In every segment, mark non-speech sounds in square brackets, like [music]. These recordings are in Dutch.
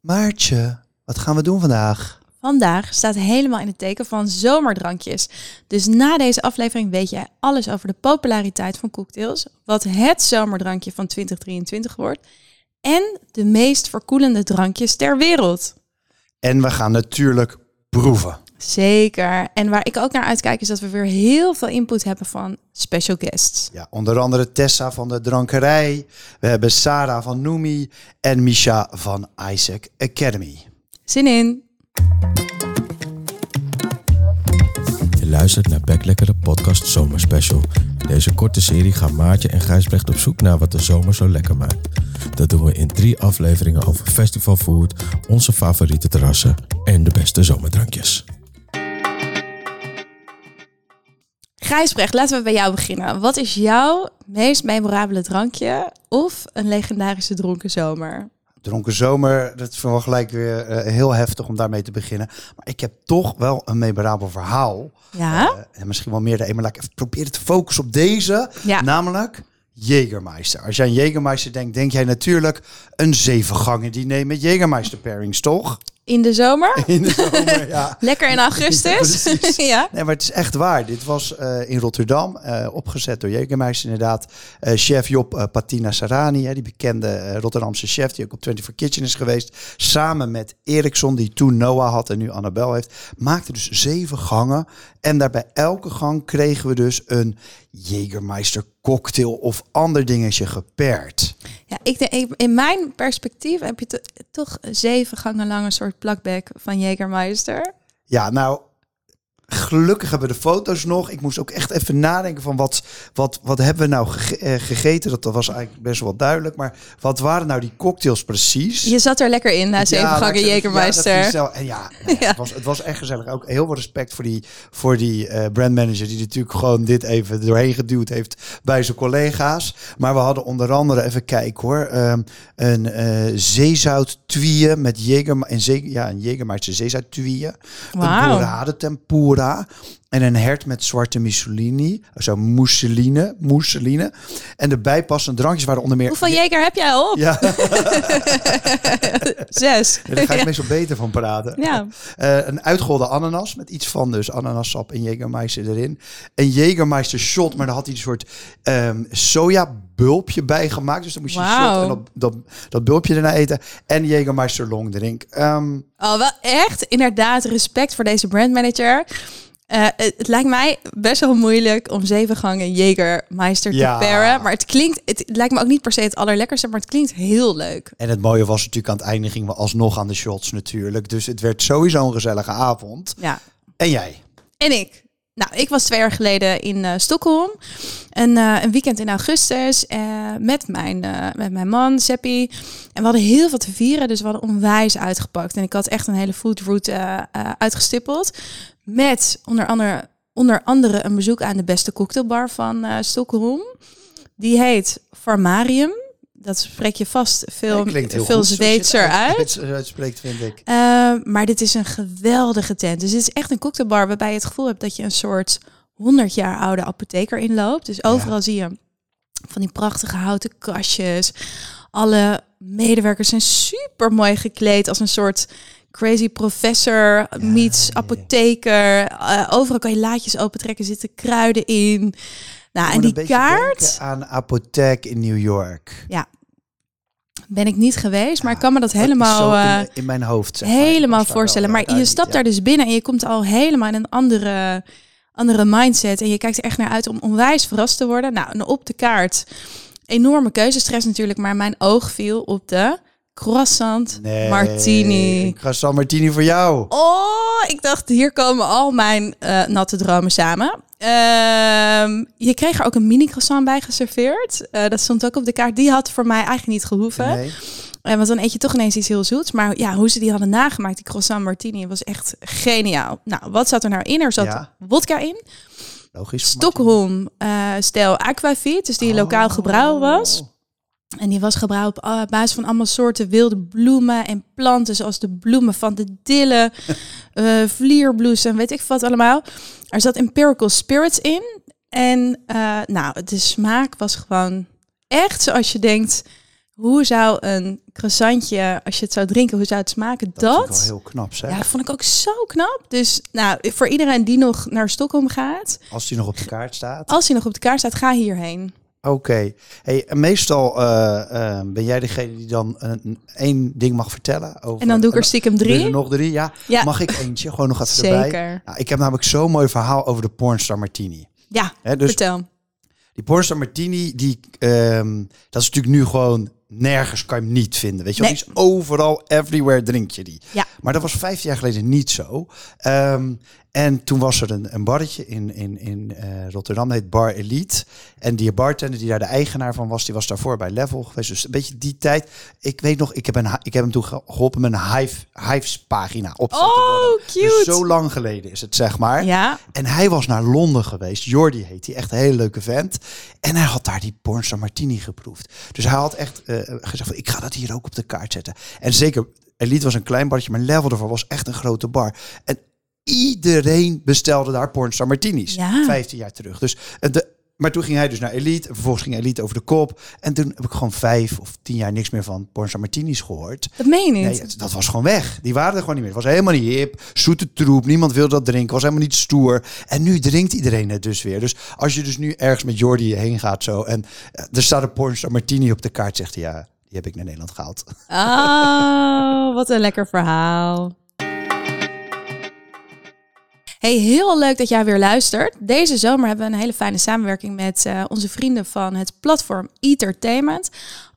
Maartje, wat gaan we doen vandaag? Vandaag staat helemaal in het teken van zomerdrankjes. Dus na deze aflevering weet jij alles over de populariteit van cocktails, wat het zomerdrankje van 2023 wordt en de meest verkoelende drankjes ter wereld. En we gaan natuurlijk proeven. Zeker. En waar ik ook naar uitkijk is dat we weer heel veel input hebben van special guests. Ja, onder andere Tessa van de Drankerij. We hebben Sarah van Noemi en Misha van Isaac Academy. Zin in. Je luistert naar Backlekker podcast Zomerspecial. In deze korte serie gaan Maartje en Gijsbrecht op zoek naar wat de zomer zo lekker maakt. Dat doen we in drie afleveringen over festivalfood, onze favoriete terrassen en de beste zomerdrankjes. Gijsbrecht, laten we bij jou beginnen. Wat is jouw meest memorabele drankje of een legendarische dronken zomer? Dronken zomer, dat is wel gelijk weer eh, heel heftig om daarmee te beginnen. Maar ik heb toch wel een memorabel verhaal. Ja? Eh, en misschien wel meer de een, maar laat ik even proberen te focussen op deze. Ja. Namelijk Jägermeister. Als jij aan Jägermeister denkt, denk jij natuurlijk een zevengangen diner met Jägermeister pairings, toch? In de zomer? [laughs] In de zomer, ja. [laughs] Lekker in augustus? [laughs] Ja. Nee, maar het is echt waar. Dit was eh, in Rotterdam, eh, opgezet door Jägermeister inderdaad. Eh, chef Job Patina Sarani, hè, die bekende Rotterdamse chef die ook op 24 Kitchen is geweest. Samen met Eriksson, die toen Noah had en nu Annabel heeft. Maakte dus zeven gangen. En daarbij elke gang kregen we dus een Jägermeister cocktail of ander dingetje geperd. Ja, ik denk, in mijn perspectief heb je to- toch zeven gangen lang een soort plakback van Jägermeister. Ja, nou, gelukkig hebben we de foto's nog. Ik moest ook echt even nadenken van wat, wat, wat hebben we nou eh, gegeten. Dat was eigenlijk best wel duidelijk. Maar wat waren nou die cocktails precies? Je zat er lekker in na zeven Ja, gangen zeg- ja, en nou [laughs] ja, Het, was, het was echt gezellig. Ook heel veel respect voor die, voor die eh, brandmanager die natuurlijk gewoon dit even doorheen geduwd heeft bij zijn collega's. Maar we hadden onder andere, even kijken hoor, ehm, een eh zeezout twieën met zee, ja, een Jägermeister zeezout twieën. Een Wauw. dorade tempura. tá En een hert met zwarte mussolini. Zo mousseline, mousseline. En erbij passende drankjes waren onder meer... Hoeveel Jäger heb jij op? Ja, [laughs] Zes. daar ga ik meestal beter van praten. Ja. Eh, een uitgeholde ananas met iets van dus ananassap en Jägermeister erin. Een Jägermeister shot, maar daar had hij een soort ehm sojabulpje bij gemaakt. Dus dan moest je shot en dat, dat, dat bulpje erna eten. En Jägermeister long drink. Ehm, Oh, wel echt inderdaad respect voor deze brandmanager. Eh, het, het lijkt mij best wel moeilijk om zeven gangen Jägermeister Ja. te paren. Maar het klinkt, het, het lijkt me ook niet per se het allerlekkerste, maar het klinkt heel leuk. en het mooie was natuurlijk aan het einde gingen we alsnog aan de shots natuurlijk. Dus het werd sowieso een gezellige avond. Ja. En jij? En ik. Nou, ik was twee jaar geleden in eh Stockholm. Een, eh, een weekend in augustus eh, met, mijn, met mijn man, Seppi. En we hadden heel veel te vieren, dus we hadden onwijs uitgepakt. En ik had echt een hele foodroute eh eh, uitgestippeld. Met onder andere, onder andere een bezoek aan de beste cocktailbar van Stockholm. Die heet Farmarium. Dat spreek je vast veel, heel veel goed, Zweedser uit. uit- uitspreekt, vind ik. Uh, maar dit is een geweldige tent. Dus dit is echt een cocktailbar waarbij je het gevoel hebt dat je een soort 100 jaar oude apotheker inloopt. Dus overal zie je van die prachtige houten kastjes. Alle medewerkers zijn super mooi gekleed als een soort crazy professor meets apotheker. Uh, overal kan je laadjes opentrekken, zitten kruiden in. Nou, en een die kaart aan apotheek in New York. ben ik niet geweest, maar Ja, ik kan me dat helemaal eh, in, in mijn hoofd. Zeg maar. helemaal voorstellen. Maar ja, je stapt daar dus binnen en je komt al helemaal in een andere, andere mindset. En je kijkt er echt naar uit om onwijs verrast te worden. Nou, en op de kaart, enorme keuzestress natuurlijk. Maar mijn oog viel op de croissant Nee, martini. een Croissant martini voor jou. Oh, ik dacht, hier komen al mijn eh, natte dromen samen. Ehm, je kreeg er ook een mini croissant bij geserveerd. Eh, dat stond ook op de kaart. Die had voor mij eigenlijk niet gehoeven. Nee. Eh, want dan eet je toch ineens iets heel zoets. Maar ja, hoe ze die hadden nagemaakt, die croissant martini, was echt geniaal. Nou, wat zat er nou in? Er zat Ja. wodka in. Logisch. Stockholm eh stijl aquavit, dus die lokaal gebrouwen was. En die was gebrouwen op eh, basis van allemaal soorten wilde bloemen en planten, zoals de bloemen van de dille, [laughs] eh vlierbloesem, weet ik wat allemaal. Er zat empirical spirits in. En eh, nou, de smaak was gewoon echt zoals je denkt. hoe zou een croissantje, als je het zou drinken, hoe zou het smaken? Dat, Dat, wel heel knap, zeg. ja, dat vond ik ook zo knap. Dus nou, voor iedereen die nog naar Stockholm gaat, Als die nog op de kaart staat. als hij nog op de kaart staat, ga hierheen. Oké. Hey, meestal eh, eh, ben jij degene die dan een, één ding mag vertellen. Over, En dan doe ik er stiekem drie. er nog drie, ja. Ja. Mag ik eentje? Gewoon nog even erbij. Zeker. Nou, ik heb namelijk zo'n mooi verhaal over de pornstar Martini. Ja, Hè, dus vertel. die pornstar Martini, die, ehm, dat is natuurlijk nu gewoon nergens kan je hem niet vinden. Weet je wel, Nee. die is overal, everywhere drink je die. Ja. Maar dat was vijf jaar geleden niet zo. Ehm, en toen was er een, een barretje in, in, in eh, Rotterdam, heet Bar Elite. En die bartender die daar de eigenaar van was, die was daarvoor bij Level geweest. Dus een beetje die tijd. Ik weet nog, ik heb, een, ik heb hem toen ge- geholpen met een Hive, Hives pagina op te worden. Oh, Dus cute. zo lang geleden is het, zeg maar. Ja, En hij was naar Londen geweest. Jordi heet hij, echt een hele leuke vent. En hij had daar die Pornstar Martini geproefd. Dus hij had echt eh, gezegd van, ik ga dat hier ook op de kaart zetten. En zeker, Elite was een klein barretje, maar Level ervoor was echt een grote bar. En iedereen bestelde daar Pornstar Martinis. Ja. 15 jaar terug. Dus de, maar toen ging hij dus naar Elite. En vervolgens ging Elite over de kop. En toen heb ik gewoon vijf of tien jaar niks meer van Pornstar Martinis gehoord. dat meen je niet. Nee, het- dat was gewoon weg. Die waren er gewoon niet meer. Het was helemaal niet hip. Zoete troep. Niemand wilde dat drinken. Was helemaal niet stoer. En nu drinkt iedereen het dus weer. Dus als je dus nu ergens met Jordi heen gaat zo. En eh, er staat een pornstar martini op de kaart. Zegt hij, ja, die heb ik naar Nederland gehaald. Oh, wat een lekker verhaal. Hey, heel leuk dat jij weer luistert. Deze zomer hebben we een hele fijne samenwerking met eh, onze vrienden van het platform Entertainment.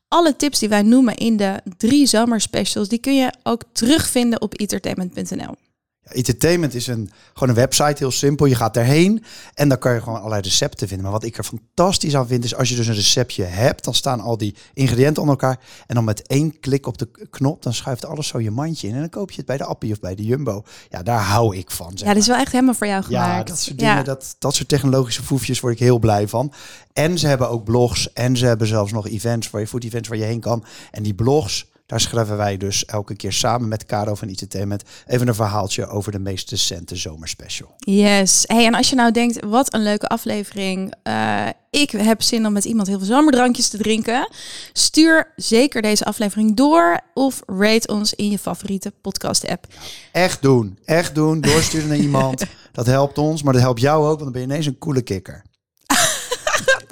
Alle tips die wij noemen in de drie zomerspecials, die kun je ook terugvinden op entertainment.nl. Entertainment is een, gewoon een website, heel simpel. Je gaat daarheen en dan kan je gewoon allerlei recepten vinden. Maar wat ik er fantastisch aan vind, is als je dus een receptje hebt, dan staan al die ingrediënten onder elkaar. En dan met één klik op de knop, dan schuift alles zo je mandje in. En dan koop je het bij de Appie of bij de Jumbo. Ja, daar hou ik van. Zeg Ja, dit is wel echt helemaal voor jou gemaakt. Ja, dat soort dingen, Ja. dat, dat soort technologische foefjes word ik heel blij van. En ze hebben ook blogs en ze hebben zelfs nog events, waar je food events waar je heen kan. En die blogs, daar schrijven wij dus elke keer samen met Caro van Entertainment even een verhaaltje over de meest recente zomerspecial. Yes. Hey, en als je nou denkt, wat een leuke aflevering. eh, ik heb zin om met iemand heel veel zomerdrankjes te drinken. Stuur zeker deze aflevering door of rate ons in je favoriete podcast app. Echt doen, echt doen, doorsturen naar iemand. [laughs] Dat helpt ons, maar dat helpt jou ook, want dan ben je ineens een coole kikker.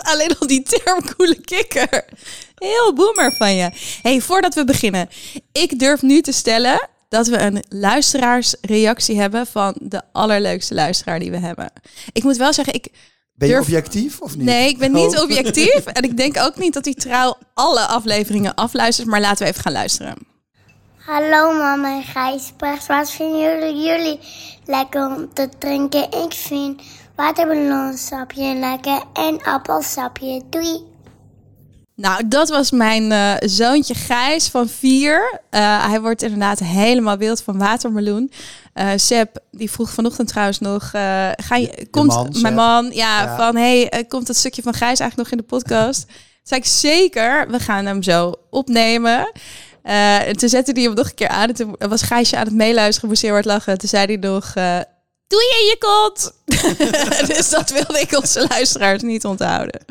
Alleen al die term coole kikker. Heel boomer van je. Hey, voordat we beginnen. Ik durf nu te stellen dat we een luisteraarsreactie hebben van de allerleukste luisteraar die we hebben. Ik moet wel zeggen, ik Ben je Durf- objectief of niet? Nee, ik ben niet Oh. objectief. [laughs] En ik denk ook niet dat hij trouw alle afleveringen afluistert. Maar laten we even gaan luisteren. Hallo mama en Gijsbrecht, wat vinden jullie, jullie lekker om te drinken? Ik vind waterballonsapje lekker en appelsapje. Doei! Nou, dat was mijn eh, zoontje Gijs van vier. Eh, hij wordt inderdaad helemaal wild van watermeloen. Eh Seb, die vroeg vanochtend trouwens nog... eh, ga je, komt man, mijn man, ja, Ja. van... hey, komt dat stukje van Gijs eigenlijk nog in de podcast? Toen [laughs] zei ik, zeker, we gaan hem zo opnemen. Eh, en toen zette hij hem nog een keer aan. En toen was Gijsje aan het meeluisteren, moest heel hard lachen. Toen zei hij nog... Doe je in je kont! [laughs] dus dat wilde ik onze luisteraars niet onthouden.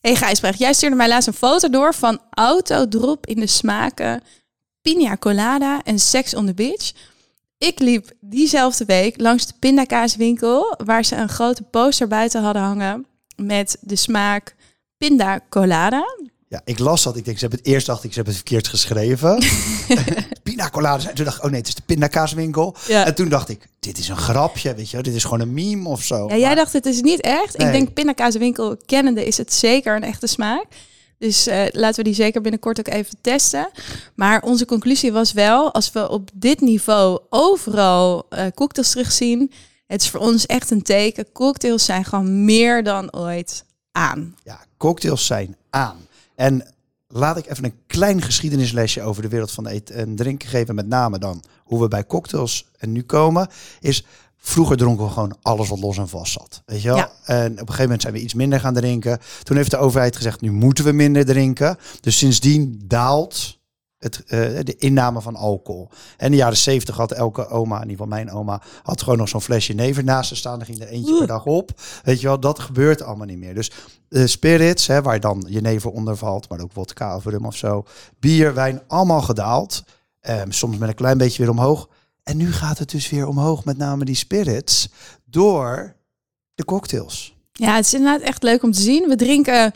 Hey Gijsbrecht, jij stuurde mij laatst een foto door van autodrop in de smaken pina colada en sex on the beach. Ik liep diezelfde week langs de pindakaaswinkel waar ze een grote poster buiten hadden hangen met de smaak pinda colada. Ja, ik las dat. Ik denk, ze hebben het eerst dacht ik, ze hebben het verkeerd geschreven. [laughs] Pina. En toen dacht ik, oh nee, het is de pindakaaswinkel. Ja. En toen dacht ik, dit is een grapje, weet je. Dit is gewoon een meme of zo. Ja, jij dacht het is niet echt. Nee. Ik denk pindakaaswinkel kennende is het zeker een echte smaak. Dus eh, laten we die zeker binnenkort ook even testen. Maar onze conclusie was wel, als we op dit niveau overal eh, cocktails terugzien, het is voor ons echt een teken. Cocktails zijn gewoon meer dan ooit aan. Ja, cocktails zijn aan. En laat ik even een klein geschiedenislesje over de wereld van eten en drinken geven. Met name dan hoe we bij cocktails en nu komen. Is vroeger dronken we gewoon alles wat los en vast zat. Weet je wel? Ja. En op een gegeven moment zijn we iets minder gaan drinken. Toen heeft de overheid gezegd, nu moeten we minder drinken. Dus sindsdien daalt het, eh, de inname van alcohol. En in de jaren zeventig had elke oma, in ieder geval mijn oma, had gewoon nog zo'n flesje never naast ze staan. Er ging er eentje per dag op. Weet je wel, dat gebeurt allemaal niet meer. Dus de spirits, hè, waar dan jenever onder valt, maar ook wodka of rum of zo. Bier, wijn, allemaal gedaald. Ehm, soms met een klein beetje weer omhoog. En nu gaat het dus weer omhoog, met name die spirits, door de cocktails. Ja, het is inderdaad echt leuk om te zien. We drinken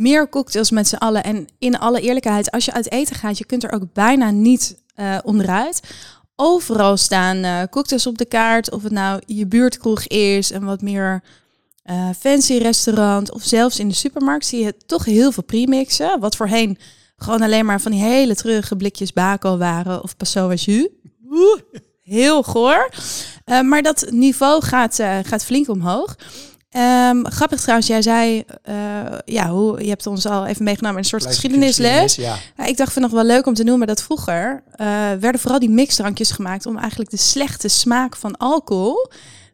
meer cocktails met z'n allen. En in alle eerlijkheid, als je uit eten gaat, je kunt er ook bijna niet eh, onderuit. Overal staan eh, cocktails op de kaart. Of het nou je buurtkroeg is, een wat meer eh, fancy restaurant. Of zelfs in de supermarkt zie je toch heel veel premixen. Wat voorheen gewoon alleen maar van die hele treurige blikjes bako waren. Of jus. Oeh, heel goor. Maar dat niveau gaat, gaat flink omhoog. Um, grappig trouwens, jij zei, uh, ja, hoe, je hebt ons al even meegenomen in een soort geschiedenisles. geschiedenis, ja. Ik dacht van nog wel leuk om te noemen dat vroeger eh, werden vooral die mixdrankjes gemaakt om eigenlijk de slechte smaak van alcohol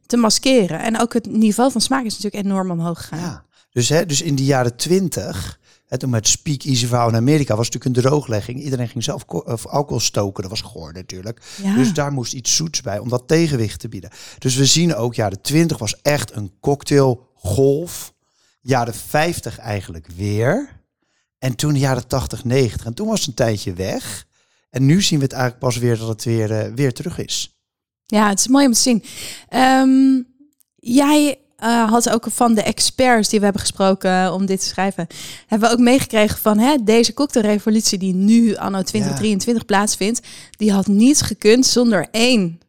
te maskeren. En ook het niveau van smaak is natuurlijk enorm omhoog gegaan. Ja. Dus, hè, dus in de jaren twintig, hè, toen met Speak Easy verhaal in Amerika, was natuurlijk een drooglegging. Iedereen ging zelf alcohol stoken. Dat was goor natuurlijk. Ja. Dus daar moest iets zoets bij om dat tegenwicht te bieden. Dus we zien ook, jaren 20 was echt een cocktailgolf. Jaren 50 eigenlijk weer. En toen de jaren 80, 90. En toen was het een tijdje weg. En nu zien we het eigenlijk pas weer dat het weer, eh, weer terug is. Ja, het is mooi om te zien. Ehm, jij eh, had ook van de experts die we hebben gesproken eh, om dit te schrijven, hebben we ook meegekregen van hè, deze cocktailrevolutie die nu anno 2023 plaatsvindt, die had niet gekund zonder één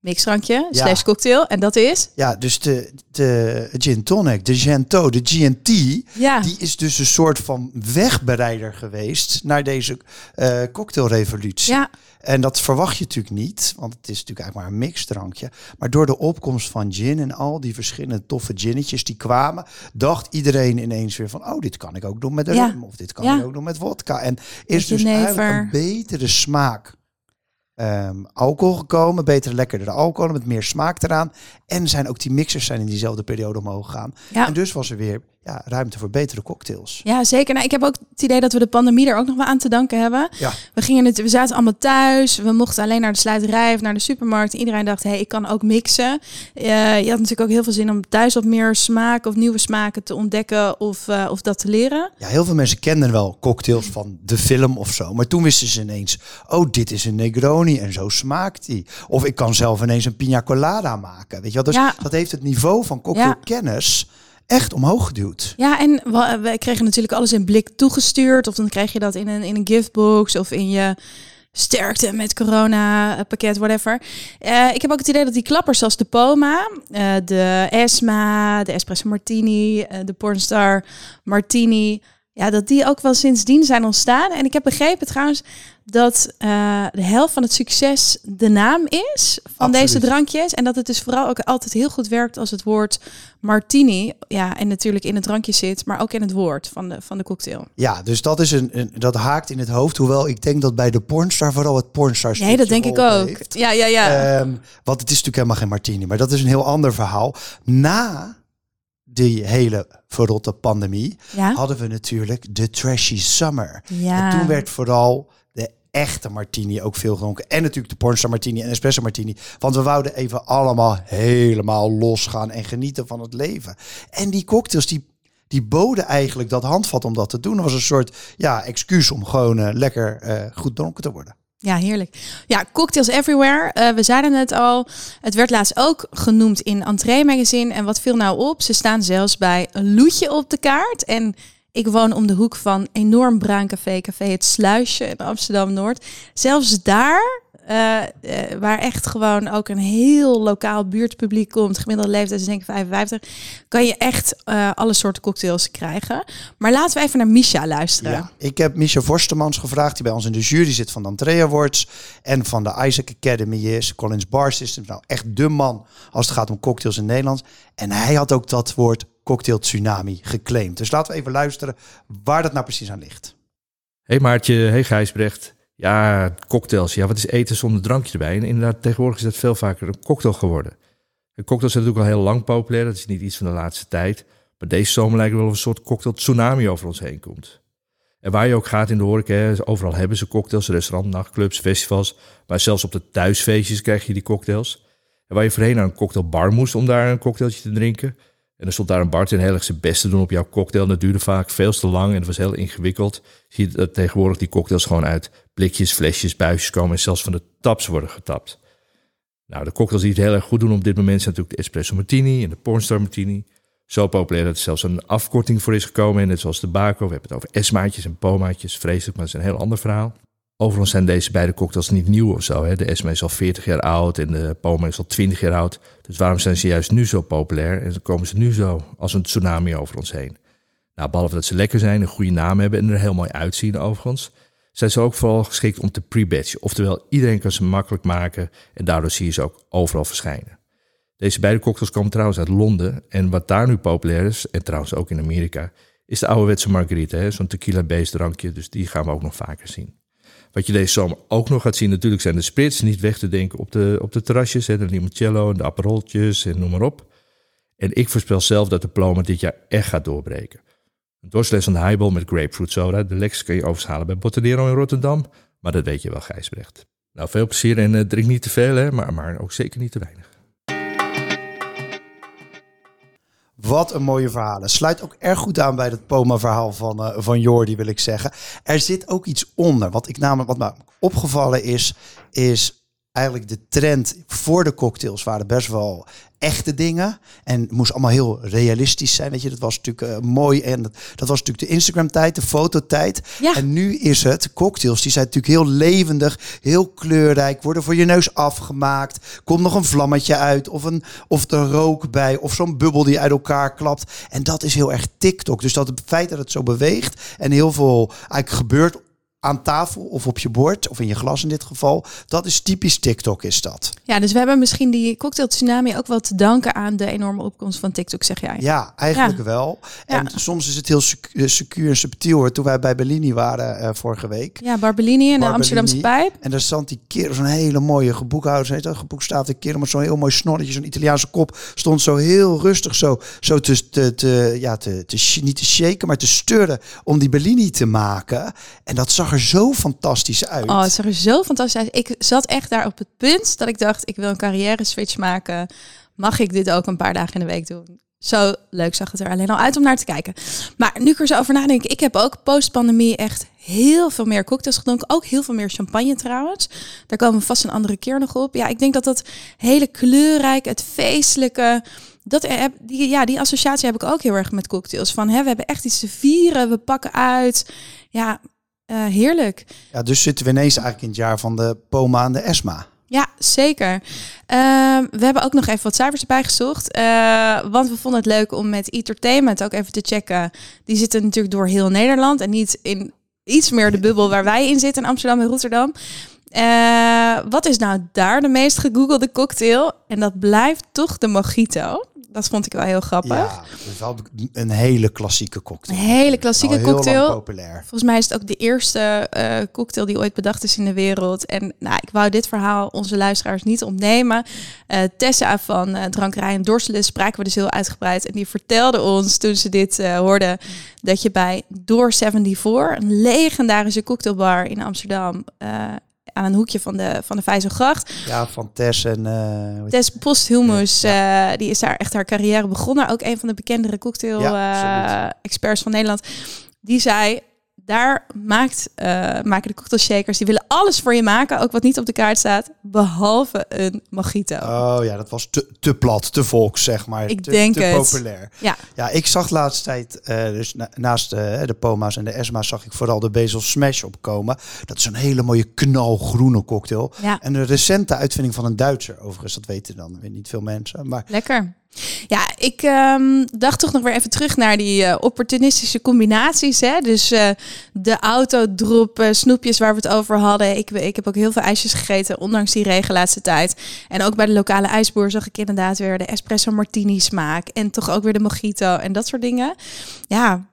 mixdrankje Ja. slash cocktail. En dat is? Ja, dus de, de gin tonic, de Gento, de GNT, Ja. die is dus een soort van wegbereider geweest naar deze eh, cocktailrevolutie. Ja, En dat verwacht je natuurlijk niet, want het is natuurlijk eigenlijk maar een mixdrankje. Maar door de opkomst van gin en al die verschillende toffe ginnetjes die kwamen, dacht iedereen ineens weer van, oh, dit kan ik ook doen met Ja. rum of dit kan Ja. ik ook doen met vodka. En is dus eigenlijk een betere smaak ehm, alcohol gekomen, betere lekkerdere alcohol met meer smaak eraan. En zijn ook die mixers zijn in diezelfde periode omhoog gegaan. ja. En dus was er weer ja, ruimte voor betere cocktails. Ja, zeker. Nou, ik heb ook het idee dat we de pandemie er ook nog wel aan te danken hebben. Ja. We, gingen het, we zaten allemaal thuis. We mochten alleen naar de sluiterij of naar de supermarkt. Iedereen dacht, hé, hey, ik kan ook mixen. Eh, je had natuurlijk ook heel veel zin om thuis wat meer smaak of nieuwe smaken te ontdekken of, eh, of dat te leren. Ja, heel veel mensen kenden wel cocktails van de film of zo. Maar toen wisten ze ineens, oh, dit is een Negroni en zo smaakt die. Of ik kan zelf ineens een pina colada maken. Weet je wel? Dus Ja. dat heeft het niveau van cocktailkennis echt omhoog geduwd. Ja, en we, kregen natuurlijk alles in blik toegestuurd. Of dan kreeg je dat in een, in een giftbox of in je sterkte met corona eh, pakket, whatever. Eh, ik heb ook het idee dat die klappers zoals de Poma, eh, de Esma, de Espresso Martini, eh, de Pornstar Martini, ja, dat die ook wel sindsdien zijn ontstaan. En ik heb begrepen trouwens dat eh, de helft van het succes de naam is van Absoluut. deze drankjes. En dat het dus vooral ook altijd heel goed werkt als het woord martini, ja, en natuurlijk in het drankje zit, maar ook in het woord van de, van de cocktail. Ja, dus dat, is een, een, dat haakt in het hoofd. Hoewel ik denk dat bij de pornstar vooral het pornstar Nee, dat denk ik ook. Heeft. Ja, ja, ja. Ehm, want het is natuurlijk helemaal geen martini. Maar dat is een heel ander verhaal. Na die hele verrotte pandemie ja. hadden we natuurlijk de Trashy Summer. ja. En toen werd vooral de echte martini ook veel gedronken. En natuurlijk de pornstar martini en espresso martini. Want we wouden even allemaal helemaal losgaan en genieten van het leven. En die cocktails, die, die boden eigenlijk dat handvat om dat te doen. Dat was een soort ja, excuus om gewoon eh, lekker eh, goed dronken te worden. Ja, heerlijk. Ja, cocktails everywhere. Eh, we zeiden het al. Het werd laatst ook genoemd in Entree Magazine. En wat viel nou op? Ze staan zelfs bij een loetje op de kaart. En ik woon om de hoek van enorm bruin café, café Het Sluisje in Amsterdam-Noord. Zelfs daar, eh, eh, waar echt gewoon ook een heel lokaal buurtpubliek komt, gemiddelde leeftijd is denk ik 55, kan je echt eh, alle soorten cocktails krijgen. Maar laten we even naar Misha luisteren. Ja. Ik heb Micha Vorstemans gevraagd, die bij ons in de jury zit van de Entree Awards en van de Isaac Academy is, Collins Bar Systems. Nou, echt de man als het gaat om cocktails in Nederland. En hij had ook dat woord cocktail tsunami geclaimd. Dus laten we even luisteren waar dat nou precies aan ligt. Hey Maartje, hey Gijsbrecht. Ja, cocktails. Ja, wat is eten zonder drankje erbij? En inderdaad, tegenwoordig is dat veel vaker een cocktail geworden. En cocktails zijn natuurlijk al heel lang populair. Dat is niet iets van de laatste tijd. Maar deze zomer lijkt er wel of een soort cocktail tsunami over ons heen komt. En waar je ook gaat in de horeca, overal hebben ze cocktails, restaurants, nachtclubs, festivals. Maar zelfs op de thuisfeestjes krijg je die cocktails. En waar je voorheen naar een cocktailbar moest om daar een cocktailtje te drinken. En dan stond daar een bartender heel erg zijn best te doen op jouw cocktail. Dat duurde vaak veel te lang en het was heel ingewikkeld. Zie je dat tegenwoordig die cocktails gewoon uit blikjes, flesjes, buisjes komen en zelfs van de taps worden getapt. Nou, de cocktails die het heel erg goed doen op dit moment zijn natuurlijk de espresso martini en de pornstar martini. Zo populair dat er zelfs een afkorting voor is gekomen. En net zoals de Baco, we hebben het over Esmaatjes en Pomaatjes. Vreselijk, maar dat is een heel ander verhaal. Overigens zijn deze beide cocktails niet nieuw of zo. Hè. De Esma is al 40 jaar oud en de Poma is al 20 jaar oud. Dus waarom zijn ze juist nu zo populair en komen ze nu zo als een tsunami over ons heen? Nou, behalve dat ze lekker zijn, een goede naam hebben en er heel mooi uitzien overigens, zijn ze ook vooral geschikt om te pre-batchen. Oftewel, iedereen kan ze makkelijk maken en daardoor zie je ze ook overal verschijnen. Deze beide cocktails komen trouwens uit Londen. En wat daar nu populair is, en trouwens ook in Amerika, is de ouderwetse margarita. Zo'n tequila-based drankje, dus die gaan we ook nog vaker zien. Wat je deze zomer ook nog gaat zien natuurlijk zijn de spirits. Niet weg te denken op de, op de terrasjes, hè, de limoncello en de aperoltjes en noem maar op. En ik voorspel zelf dat de Ploma dit jaar echt gaat doorbreken. Een dorsles van de highball met grapefruit soda. De lekkerste kun je overigens halen bij Bottanero in Rotterdam. Maar dat weet je wel, Gijsbrecht. Nou, veel plezier en eh, drink niet te veel, hè, maar, maar ook zeker niet te weinig. Wat een mooie verhalen. Sluit ook erg goed aan bij het Poma-verhaal van, eh, van Jordi, wil ik zeggen. Er zit ook iets onder. Wat ik namelijk, wat me opgevallen is, is eigenlijk de trend voor de cocktails waren best wel echte dingen. En het moest allemaal heel realistisch zijn. Weet je, dat was natuurlijk eh, mooi. En dat, dat was natuurlijk de Instagram-tijd, de fototijd. Ja. En nu is het cocktails. Die zijn natuurlijk heel levendig, heel kleurrijk. Worden voor je neus afgemaakt. Komt nog een vlammetje uit. Of, een, of de rook bij. Of zo'n bubbel die uit elkaar klapt. En dat is heel erg TikTok. Dus dat het feit dat het zo beweegt. En heel veel eigenlijk gebeurt aan tafel of op je bord, of in je glas in dit geval. Dat is typisch TikTok, is dat. Ja, dus we hebben misschien die cocktail tsunami ook wel te danken aan de enorme opkomst van TikTok, zeg jij. Ja, eigenlijk Ja. wel. En Ja. soms is het heel eh, secuur en subtiel. Hoor. Toen wij bij Bellini waren eh, vorige week. Ja, Barbellini en de. Amsterdamse pijp. En daar stond die kerel, zo'n hele mooie geboekhouder, heet dat, geboekstaafde kerel met zo'n heel mooi snorretje, zo'n Italiaanse kop, stond zo heel rustig zo, zo te, te, te, ja, te, te, niet te shaken, maar te sturren om die Bellini te maken. En dat zag er zo fantastisch uit. Oh, het zag er zo fantastisch uit. Ik zat echt daar op het punt dat ik dacht, ik wil een carrière switch maken. Mag ik dit ook een paar dagen in de week doen? Zo leuk zag het er alleen al uit om naar te kijken. Maar nu ik er zo over nadenk, ik heb ook post-pandemie echt heel veel meer cocktails gedronken. Ook heel veel meer champagne trouwens. Daar komen vast een andere keer nog op. Ja, ik denk dat dat hele kleurrijke, het feestelijke... Dat, die, ja, die associatie heb ik ook heel erg met cocktails. Van hè, we hebben echt iets te vieren, we pakken uit. Ja, eh, heerlijk. Ja, dus zitten we ineens eigenlijk in het jaar van de Poma en de Esma. Ja, zeker. Ehm, we hebben ook nog even wat cijfers erbij gezocht. eh, want we vonden het leuk om met Entertainment ook even te checken. Die zitten natuurlijk door heel Nederland en niet in iets meer de bubbel waar wij in zitten in Amsterdam en Rotterdam. Eh, wat is nou daar de meest gegoogelde cocktail? En dat blijft toch de mojito. Dat vond ik wel heel grappig. Ja, dat is wel een hele klassieke cocktail. Een hele klassieke Al heel cocktail. populair. Volgens mij is het ook de eerste eh, cocktail die ooit bedacht is in de wereld. En nou, ik wou dit verhaal onze luisteraars niet ontnemen. Eh, Tessa van Drankerij en Dorselen spraken we dus heel uitgebreid. En die vertelde ons toen ze dit hoorden... dat je bij Door 74, een legendarische cocktailbar in Amsterdam... aan een hoekje van de, van de Vijzelgracht. Ja, van Tess en... eh, Tess Posthumus, eh, die is daar echt haar carrière begonnen. Ook een van de bekendere cocktail Ja, eh, van Nederland. Die zei, daar maakt, eh, maken de cocktail shakers, die willen alles voor je maken, ook wat niet op de kaart staat, behalve een mojito. Oh ja, dat was te, te plat, te volks, zeg maar. Ik te, denk te het. populair. Ja. Ja, ik zag de laatste tijd, eh, dus na- naast eh, de Poma's en de Esma's, zag ik vooral de Basil Smash opkomen. Dat is een hele mooie knalgroene cocktail. Ja. En een recente uitvinding van een Duitser, overigens, dat weten dan weer niet veel mensen. Maar Lekker. Ja, ik ehm, dacht toch nog weer even terug naar die eh, opportunistische combinaties. Hè? Dus eh, de autodrop, snoepjes waar we het over hadden. Ik, ik heb ook heel veel ijsjes gegeten, ondanks die regen laatste tijd. En ook bij de lokale ijsboer zag ik inderdaad weer de espresso martini smaak. En toch ook weer de mojito en dat soort dingen. Ja.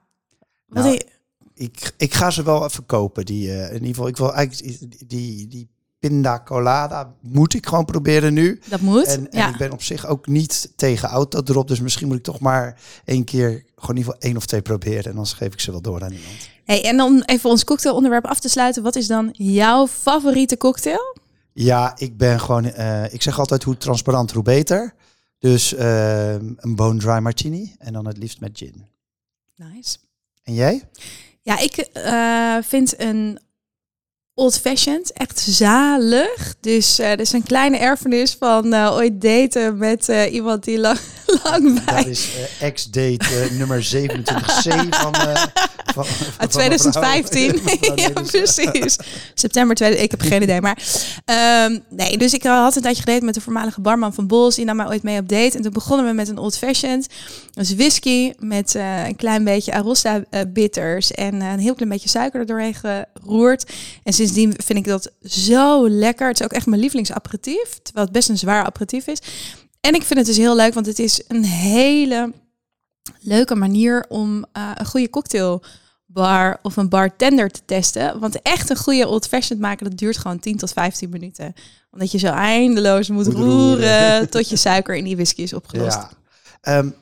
Nou, ik- ik, ik ga ze wel even kopen. Die, eh, in ieder geval, ik wil eigenlijk die, die Pinda Colada moet ik gewoon proberen nu. Dat moet. En, en ja. ik ben op zich ook niet tegen autodrop. Dus misschien moet ik toch maar één keer gewoon in ieder geval één of twee proberen. En dan geef ik ze wel door aan iemand. Hey, en om even ons cocktailonderwerp af te sluiten. Wat is dan jouw favoriete cocktail? Ja, ik ben gewoon... eh, ik zeg altijd hoe transparant, hoe beter. Dus eh, een bone dry martini. En dan het liefst met gin. Nice. En jij? Ja, ik eh, vind een old fashioned echt zalig. Dus eh er is een kleine erfenis van eh, ooit daten met eh, iemand die lang, [laughs] lang bij Dat is ex-date nummer 27C van... van, van Uit mevrouw- 2015. mevrouw ja, precies. September 2000. Ik heb geen idee. Maar ehm, nee, dus ik had een tijdje gedate met de voormalige barman van Bols. Die nam mij ooit mee op date. En toen begonnen we met een old fashioned. Dus whisky met een klein beetje Arosta bitters. En een heel klein beetje suiker er doorheen geroerd. En sindsdien vind ik dat zo lekker. Het is ook echt mijn lievelingsaperitief. Terwijl het best een zwaar aperitief is. En ik vind het dus heel leuk, want het is een hele leuke manier om eh, een goede cocktailbar of een bartender te testen. Want echt een goede old fashioned maken, dat duurt gewoon 10 tot 15 minuten. Omdat je zo eindeloos moet, Moet roeren, roeren. [laughs] tot je suiker in die whisky is opgelost. Ja. A-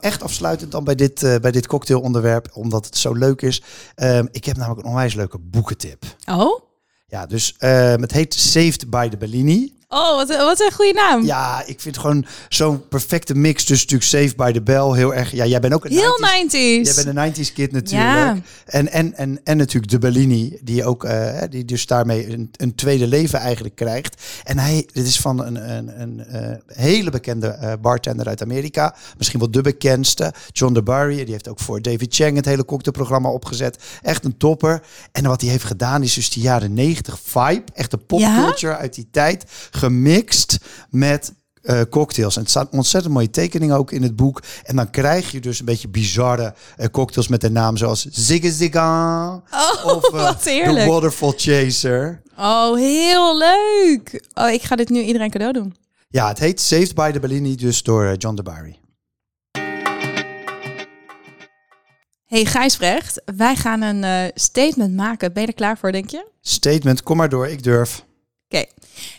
echt afsluitend dan bij dit, eh, bij dit cocktailonderwerp, omdat het zo leuk is. Ehm, ik heb namelijk een onwijs leuke boekentip. Oh? Ja, dus ehm, het heet Saved by the Bellini. Oh, wat, wat een goede naam. Ja, ik vind gewoon zo'n perfecte mix tussen natuurlijk Saved by the Bell, heel erg. Ja, jij bent ook een Heel 90s 90s. Jij bent een 90s kid natuurlijk. Ja. En, en, en, en natuurlijk de Bellini, die ook eh, die dus daarmee een, een tweede leven eigenlijk krijgt. En hij, dit is van een, een, een eh, hele bekende eh, bartender uit Amerika. Misschien wel de bekendste. John DeBarry. Die heeft ook voor David Chang het hele cocktailprogramma opgezet. Echt een topper. En wat hij heeft gedaan is dus die jaren 90 vibe. Echt de popculture uit die tijd. Gemixt met eh, cocktails. En het staan ontzettend mooie tekeningen ook in het boek. En dan krijg je dus een beetje bizarre eh, cocktails met de naam zoals Zigga Zigga. Oh, of [laughs] wat The. Waterfall Chaser. Oh, heel leuk. Oh, ik ga dit nu iedereen cadeau doen. Ja, het heet Saved by the Bellini, dus door John DeBarry. Hey Gijsbrecht, wij gaan een statement maken. Ben je er klaar voor, denk je? Statement, kom maar door, ik durf. Oké.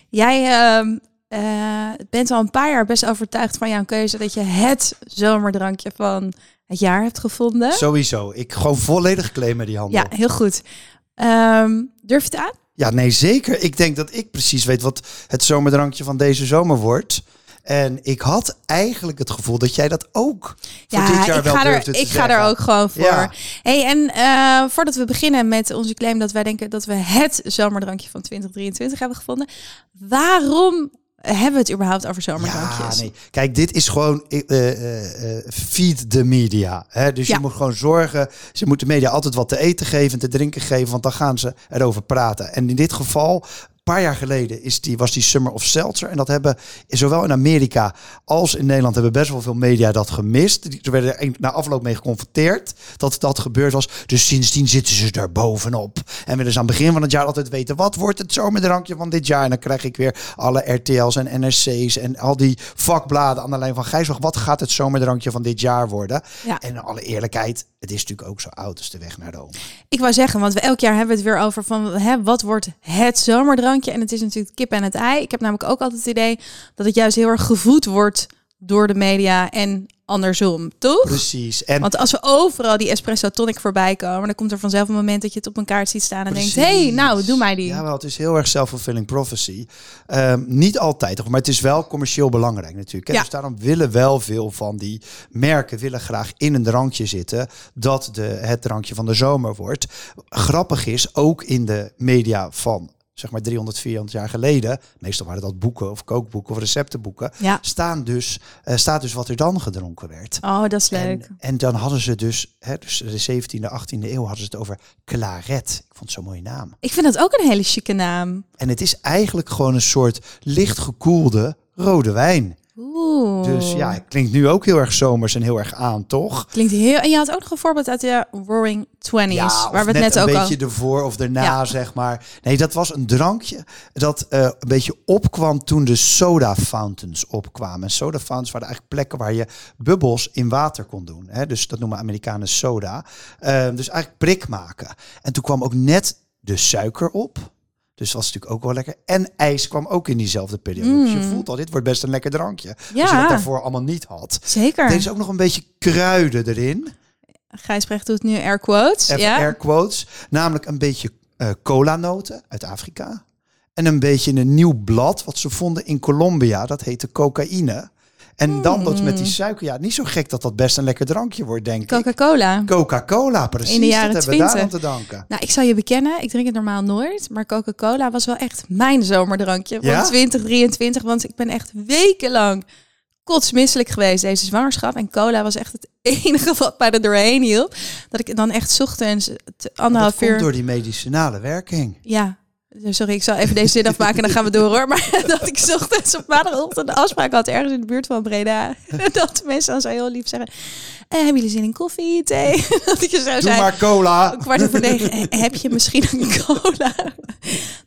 Jij ehm, eh, bent al een paar jaar best overtuigd van jouw keuze dat je het zomerdrankje van het jaar hebt gevonden. Sowieso. Ik gewoon volledig claimen die handel. Ja, heel goed. Ehm, durf je het aan? Ja, nee, zeker. Ik denk dat ik precies weet wat het zomerdrankje van deze zomer wordt. En ik had eigenlijk het gevoel dat jij dat ook voor ja, dit jaar ik, wel ga er, te ik ga er ook gewoon voor. Ja. Hey, en eh, voordat we beginnen met onze claim dat wij denken dat we het zomerdrankje van 2023 hebben gevonden. Waarom hebben we het überhaupt over zomerdrankjes? Ja, nee. Kijk, dit is gewoon eh, eh, feed the media. Hè? Dus Ja. je moet gewoon zorgen. Ze moeten media altijd wat te eten geven en te drinken geven, want dan gaan ze erover praten. En in dit geval. Een paar jaar geleden is die, was die Summer of Seltzer. En dat hebben zowel in Amerika als in Nederland hebben best wel veel media dat gemist. Die- Ze werden er na afloop mee geconfronteerd dat dat gebeurd was. Dus sindsdien zitten ze er bovenop. En willen ze aan het begin van het jaar altijd weten... wat wordt het zomerdrankje van dit jaar? En dan krijg ik weer alle RTL's en NRC's en al die vakbladen aan de lijn van Gijs. Wat gaat het zomerdrankje van dit jaar worden? Ja. En in alle eerlijkheid, het is natuurlijk ook zo oud als de weg naar Rome. Ik wou zeggen, want we elk jaar hebben we het weer over van hè, wat wordt het zomerdrankje? En het is natuurlijk kip en het ei. Ik heb namelijk ook altijd het idee dat het juist heel erg gevoed wordt door de media en andersom, toch? Precies. En Want als we overal die espresso tonic voorbij komen, dan komt er vanzelf een moment dat je het op een kaart ziet staan en denkt: hé, hey, nou, doe mij die. Ja, wel, het is heel erg self-fulfilling prophecy. Ehm, niet altijd, maar het is wel commercieel belangrijk natuurlijk. Ja. Dus daarom willen wel veel van die merken willen graag in een drankje zitten dat de, het drankje van de zomer wordt. Grappig is, ook in de media van zeg maar 300, 400 jaar geleden, meestal waren dat boeken of kookboeken of receptenboeken, Ja. staan dus, eh, staat dus wat er dan gedronken werd. Oh, dat is leuk. En, en dan hadden ze dus, hè, dus de 17e, 18e eeuw hadden ze het over claret. Ik vond het zo'n mooie naam. Ik vind dat ook een hele chique naam. En het is eigenlijk gewoon een soort licht gekoelde rode wijn. Oeh. Dus ja, het klinkt nu ook heel erg zomers en heel erg aan, toch? Klinkt heel. En je had ook nog een voorbeeld uit de Roaring Twenties, Ja, waar we het net, een ook al. beetje ervoor of erna, Ja. zeg maar. Nee, dat was een drankje dat eh, een beetje opkwam toen de soda fountains opkwamen. En soda fountains waren eigenlijk plekken waar je bubbels in water kon doen. Hè? Dus dat noemen Amerikanen soda. Eh, dus eigenlijk prik maken. En toen kwam ook net de suiker op. Dus dat was natuurlijk ook wel lekker. En ijs kwam ook in diezelfde periode. Dus je Mm. voelt al, dit wordt best een lekker drankje. Als je Ja. dat daarvoor allemaal niet had. Zeker. Er is ook nog een beetje kruiden erin. Gijsbrecht doet nu air quotes. Even ja. air quotes. Namelijk een beetje eh cola-noten uit Afrika. En een beetje een nieuw blad wat ze vonden in Colombia. Dat heette cocaïne. En dan dat met die suiker. Ja, niet zo gek dat dat best een lekker drankje wordt, denk ik. Coca-Cola. Coca-Cola, precies. In de jaren dat hebben we daar 20. aan te danken. Nou, ik zal je bekennen, ik drink het normaal nooit. Maar Coca-Cola was wel echt mijn zomerdrankje van Ja? 2023. Want ik ben echt wekenlang kotsmisselijk geweest deze zwangerschap. En cola was echt het [laughs] enige wat mij er doorheen hielp. Dat ik dan echt ochtends anderhalf uur... door die medicinale werking. Ja, sorry, ik zal even deze zin afmaken en dan gaan we door hoor. Maar [laughs] dat ik ochtends op maandagochtend een afspraak had ergens in de buurt van Breda. [laughs] dat mensen dan zo heel lief zeggen, eh, hebben jullie zin in koffie, thee? [laughs] dat ik zo Doe zei, maar cola. kwart over negen, "Eh, heb je misschien een cola?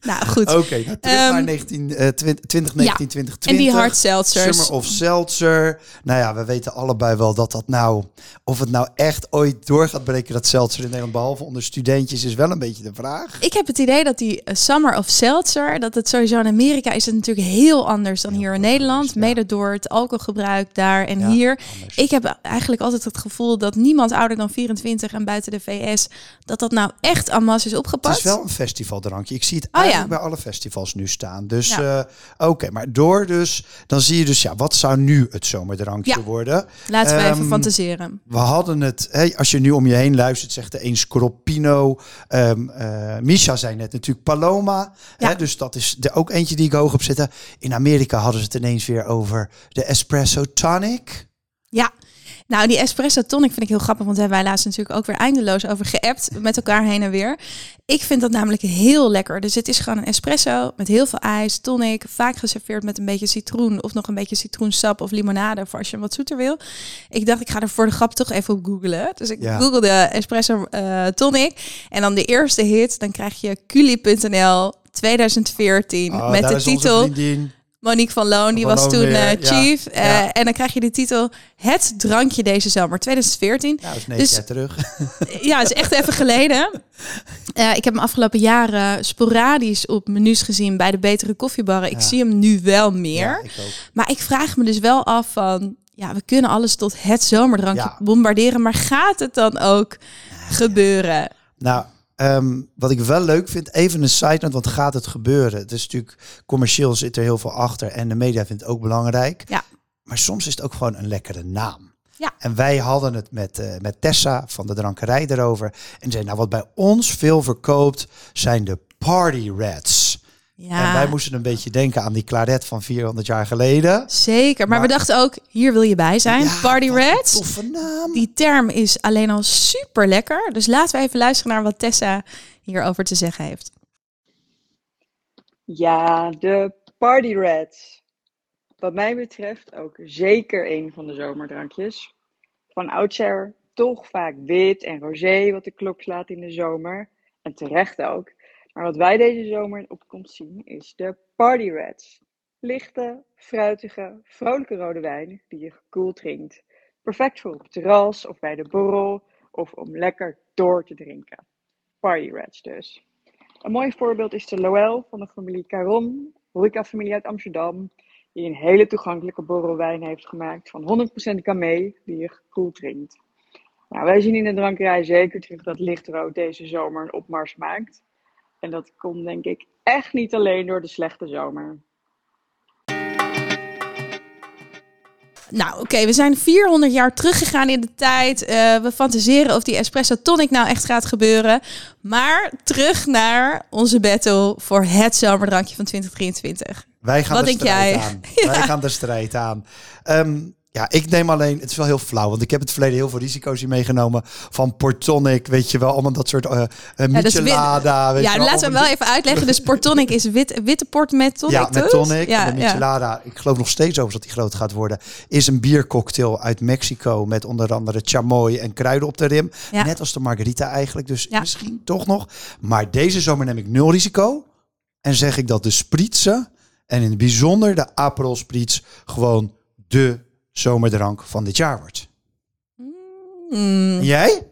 nou goed, Oké, nou, terug Ehm, naar 19, eh, 20, 2019, 2020. en die hard seltzers. Summer of Seltzer. Nou ja, we weten allebei wel dat dat nou... Of het nou echt ooit door gaat breken, dat Seltzer in Nederland... behalve onder studentjes, is wel een beetje de vraag. Ik heb het idee dat die eh, Summer of Seltzer, dat het sowieso in Amerika is het natuurlijk heel anders dan hier in Nederland. ja. Mede door het alcoholgebruik daar en Ja, hier. anders. Ik heb eigenlijk altijd het gevoel dat niemand ouder dan 24 en buiten de VS, dat dat nou echt en masse is Het opgepakt. is wel een festivaldrankje. Ik zie het Oh ja. eigenlijk bij alle festivals nu staan. Dus Ja. eh, oké, maar door dus... Dan zie je dus, ja, wat zou nu het zomerdrankje Ja. worden? Laten we even Ehm, fantaseren. We hadden het, hè, als je nu om je heen luistert, zegt de een Scorpino. Ehm eh, Misha zei net natuurlijk Paloma. Ja. Hè, dus dat is er ook eentje die ik hoog op zette. In Amerika hadden ze het ineens weer over de Espresso Tonic. Ja. Nou, die espresso tonic vind ik heel grappig, want daar hebben wij laatst natuurlijk ook weer eindeloos over geappt met elkaar heen en weer. Ik vind dat namelijk heel lekker. Dus het is gewoon een espresso met heel veel ijs, tonic, vaak geserveerd met een beetje citroen of nog een beetje citroensap of limonade voor als je hem wat zoeter wil. Ik dacht, ik ga er voor de grap toch even op googlen. Dus ik Ja. googelde espresso eh, tonic en dan de eerste hit, dan krijg je culi.nl 2014 Oh, met de titel. Monique van Loon, die Van was Loon toen eh, ja. chief. Eh, Ja. En dan krijg je de titel Het drankje deze zomer, 2014. Nou, dat is negen Dus- jaar terug. Ja, is echt even geleden. [laughs] Eh, ik heb hem afgelopen jaren sporadisch op menus gezien bij de betere koffiebarren. Ik Ja. zie hem nu wel meer. Ja, ik. Maar ik vraag me dus wel af van... Ja, we kunnen alles tot het zomerdrankje Ja. bombarderen. Maar gaat het dan ook gebeuren? Nou, ehm, wat ik wel leuk vind, even een side note, want gaat het gebeuren? Het is natuurlijk, commercieel zit er heel veel achter en de media vindt het ook belangrijk. Ja. Maar soms is het ook gewoon een lekkere naam. Ja. En wij hadden het met, eh, met Tessa van de drankerij erover. En zei, nou wat bij ons veel verkoopt, zijn de Party Rats. Ja, En wij moesten een beetje denken aan die claret van 400 jaar geleden. zeker. Maar, Maar- we dachten ook, hier wil je bij zijn. Ja, Party. Toffe naam. Die term is alleen al super lekker. Dus laten we even luisteren naar wat Tessa hierover te zeggen heeft. Ja, de Party Rats. Wat mij betreft ook zeker een van de zomerdrankjes. Van oudsher toch vaak wit en rosé wat de klok slaat in de zomer. En terecht ook. Maar wat wij deze zomer op komst zien is de Party Rats. Lichte, fruitige, vrolijke rode wijn die je gekoeld drinkt. Perfect voor op het terras of bij de borrel of om lekker door te drinken. Party Rats dus. Een mooi voorbeeld is de Loel van de familie Caron, horecafamilie uit Amsterdam, die een hele toegankelijke borrelwijn heeft gemaakt van 100% Gamay, die je gekoeld drinkt. Nou, wij zien in de drankerij zeker terug dat lichtrood deze zomer een opmars maakt. En dat komt denk ik echt niet alleen door de slechte zomer. Nou, oké, we zijn 400 jaar teruggegaan in de tijd. Eh, we fantaseren of die espresso tonic nou echt gaat gebeuren. Maar terug naar onze battle voor het zomerdrankje van 2023. Wij gaan Wat de denk strijd jij? aan. [laughs] Wij gaan de strijd aan. Ehm, ja, ik neem alleen, het is wel heel flauw, want ik heb het verleden heel veel risico's hier meegenomen. Van Portonic, weet je wel, allemaal dat soort uh, uh, Michelada. weet Ja, je wel, laten we hem wel even uitleggen. Dus port tonic is wit, witte port met tonic. Ja, met tonic. Ja, en de ja. Michelada, ik geloof nog steeds over dat die groot gaat worden, is een biercocktail uit Mexico met onder andere chamoy en kruiden op de rim. Ja. Net als de margarita eigenlijk, dus Ja. misschien toch nog. Maar deze zomer neem ik nul risico en zeg ik dat de spritsen en in het bijzonder de Aperol Spritz gewoon de zomerdrank van dit jaar wordt. En jij?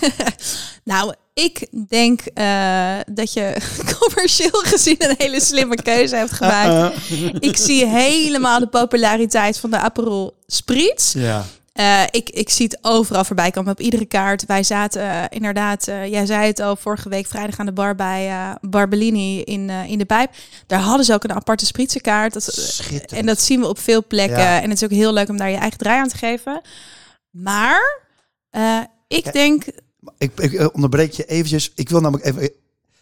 [laughs] Nou, ik denk eh, dat je [laughs] commercieel gezien een hele slimme keuze hebt gemaakt. [laughs] Ik zie helemaal de populariteit van de Aperol Spritz. Ja. Eh, ik, ik zie het overal voorbij komen op iedere kaart. Wij zaten eh, inderdaad, eh, jij zei het al, vorige week vrijdag aan de bar bij Barbellini in, in de Pijp. Daar hadden ze ook een aparte. Dat, Schitterend. en dat zien we op veel plekken. Ja. En het is ook heel leuk om daar je eigen draai aan te geven. Maar ik Ja. denk, Ik, ik onderbreek je eventjes. Ik wil namelijk even...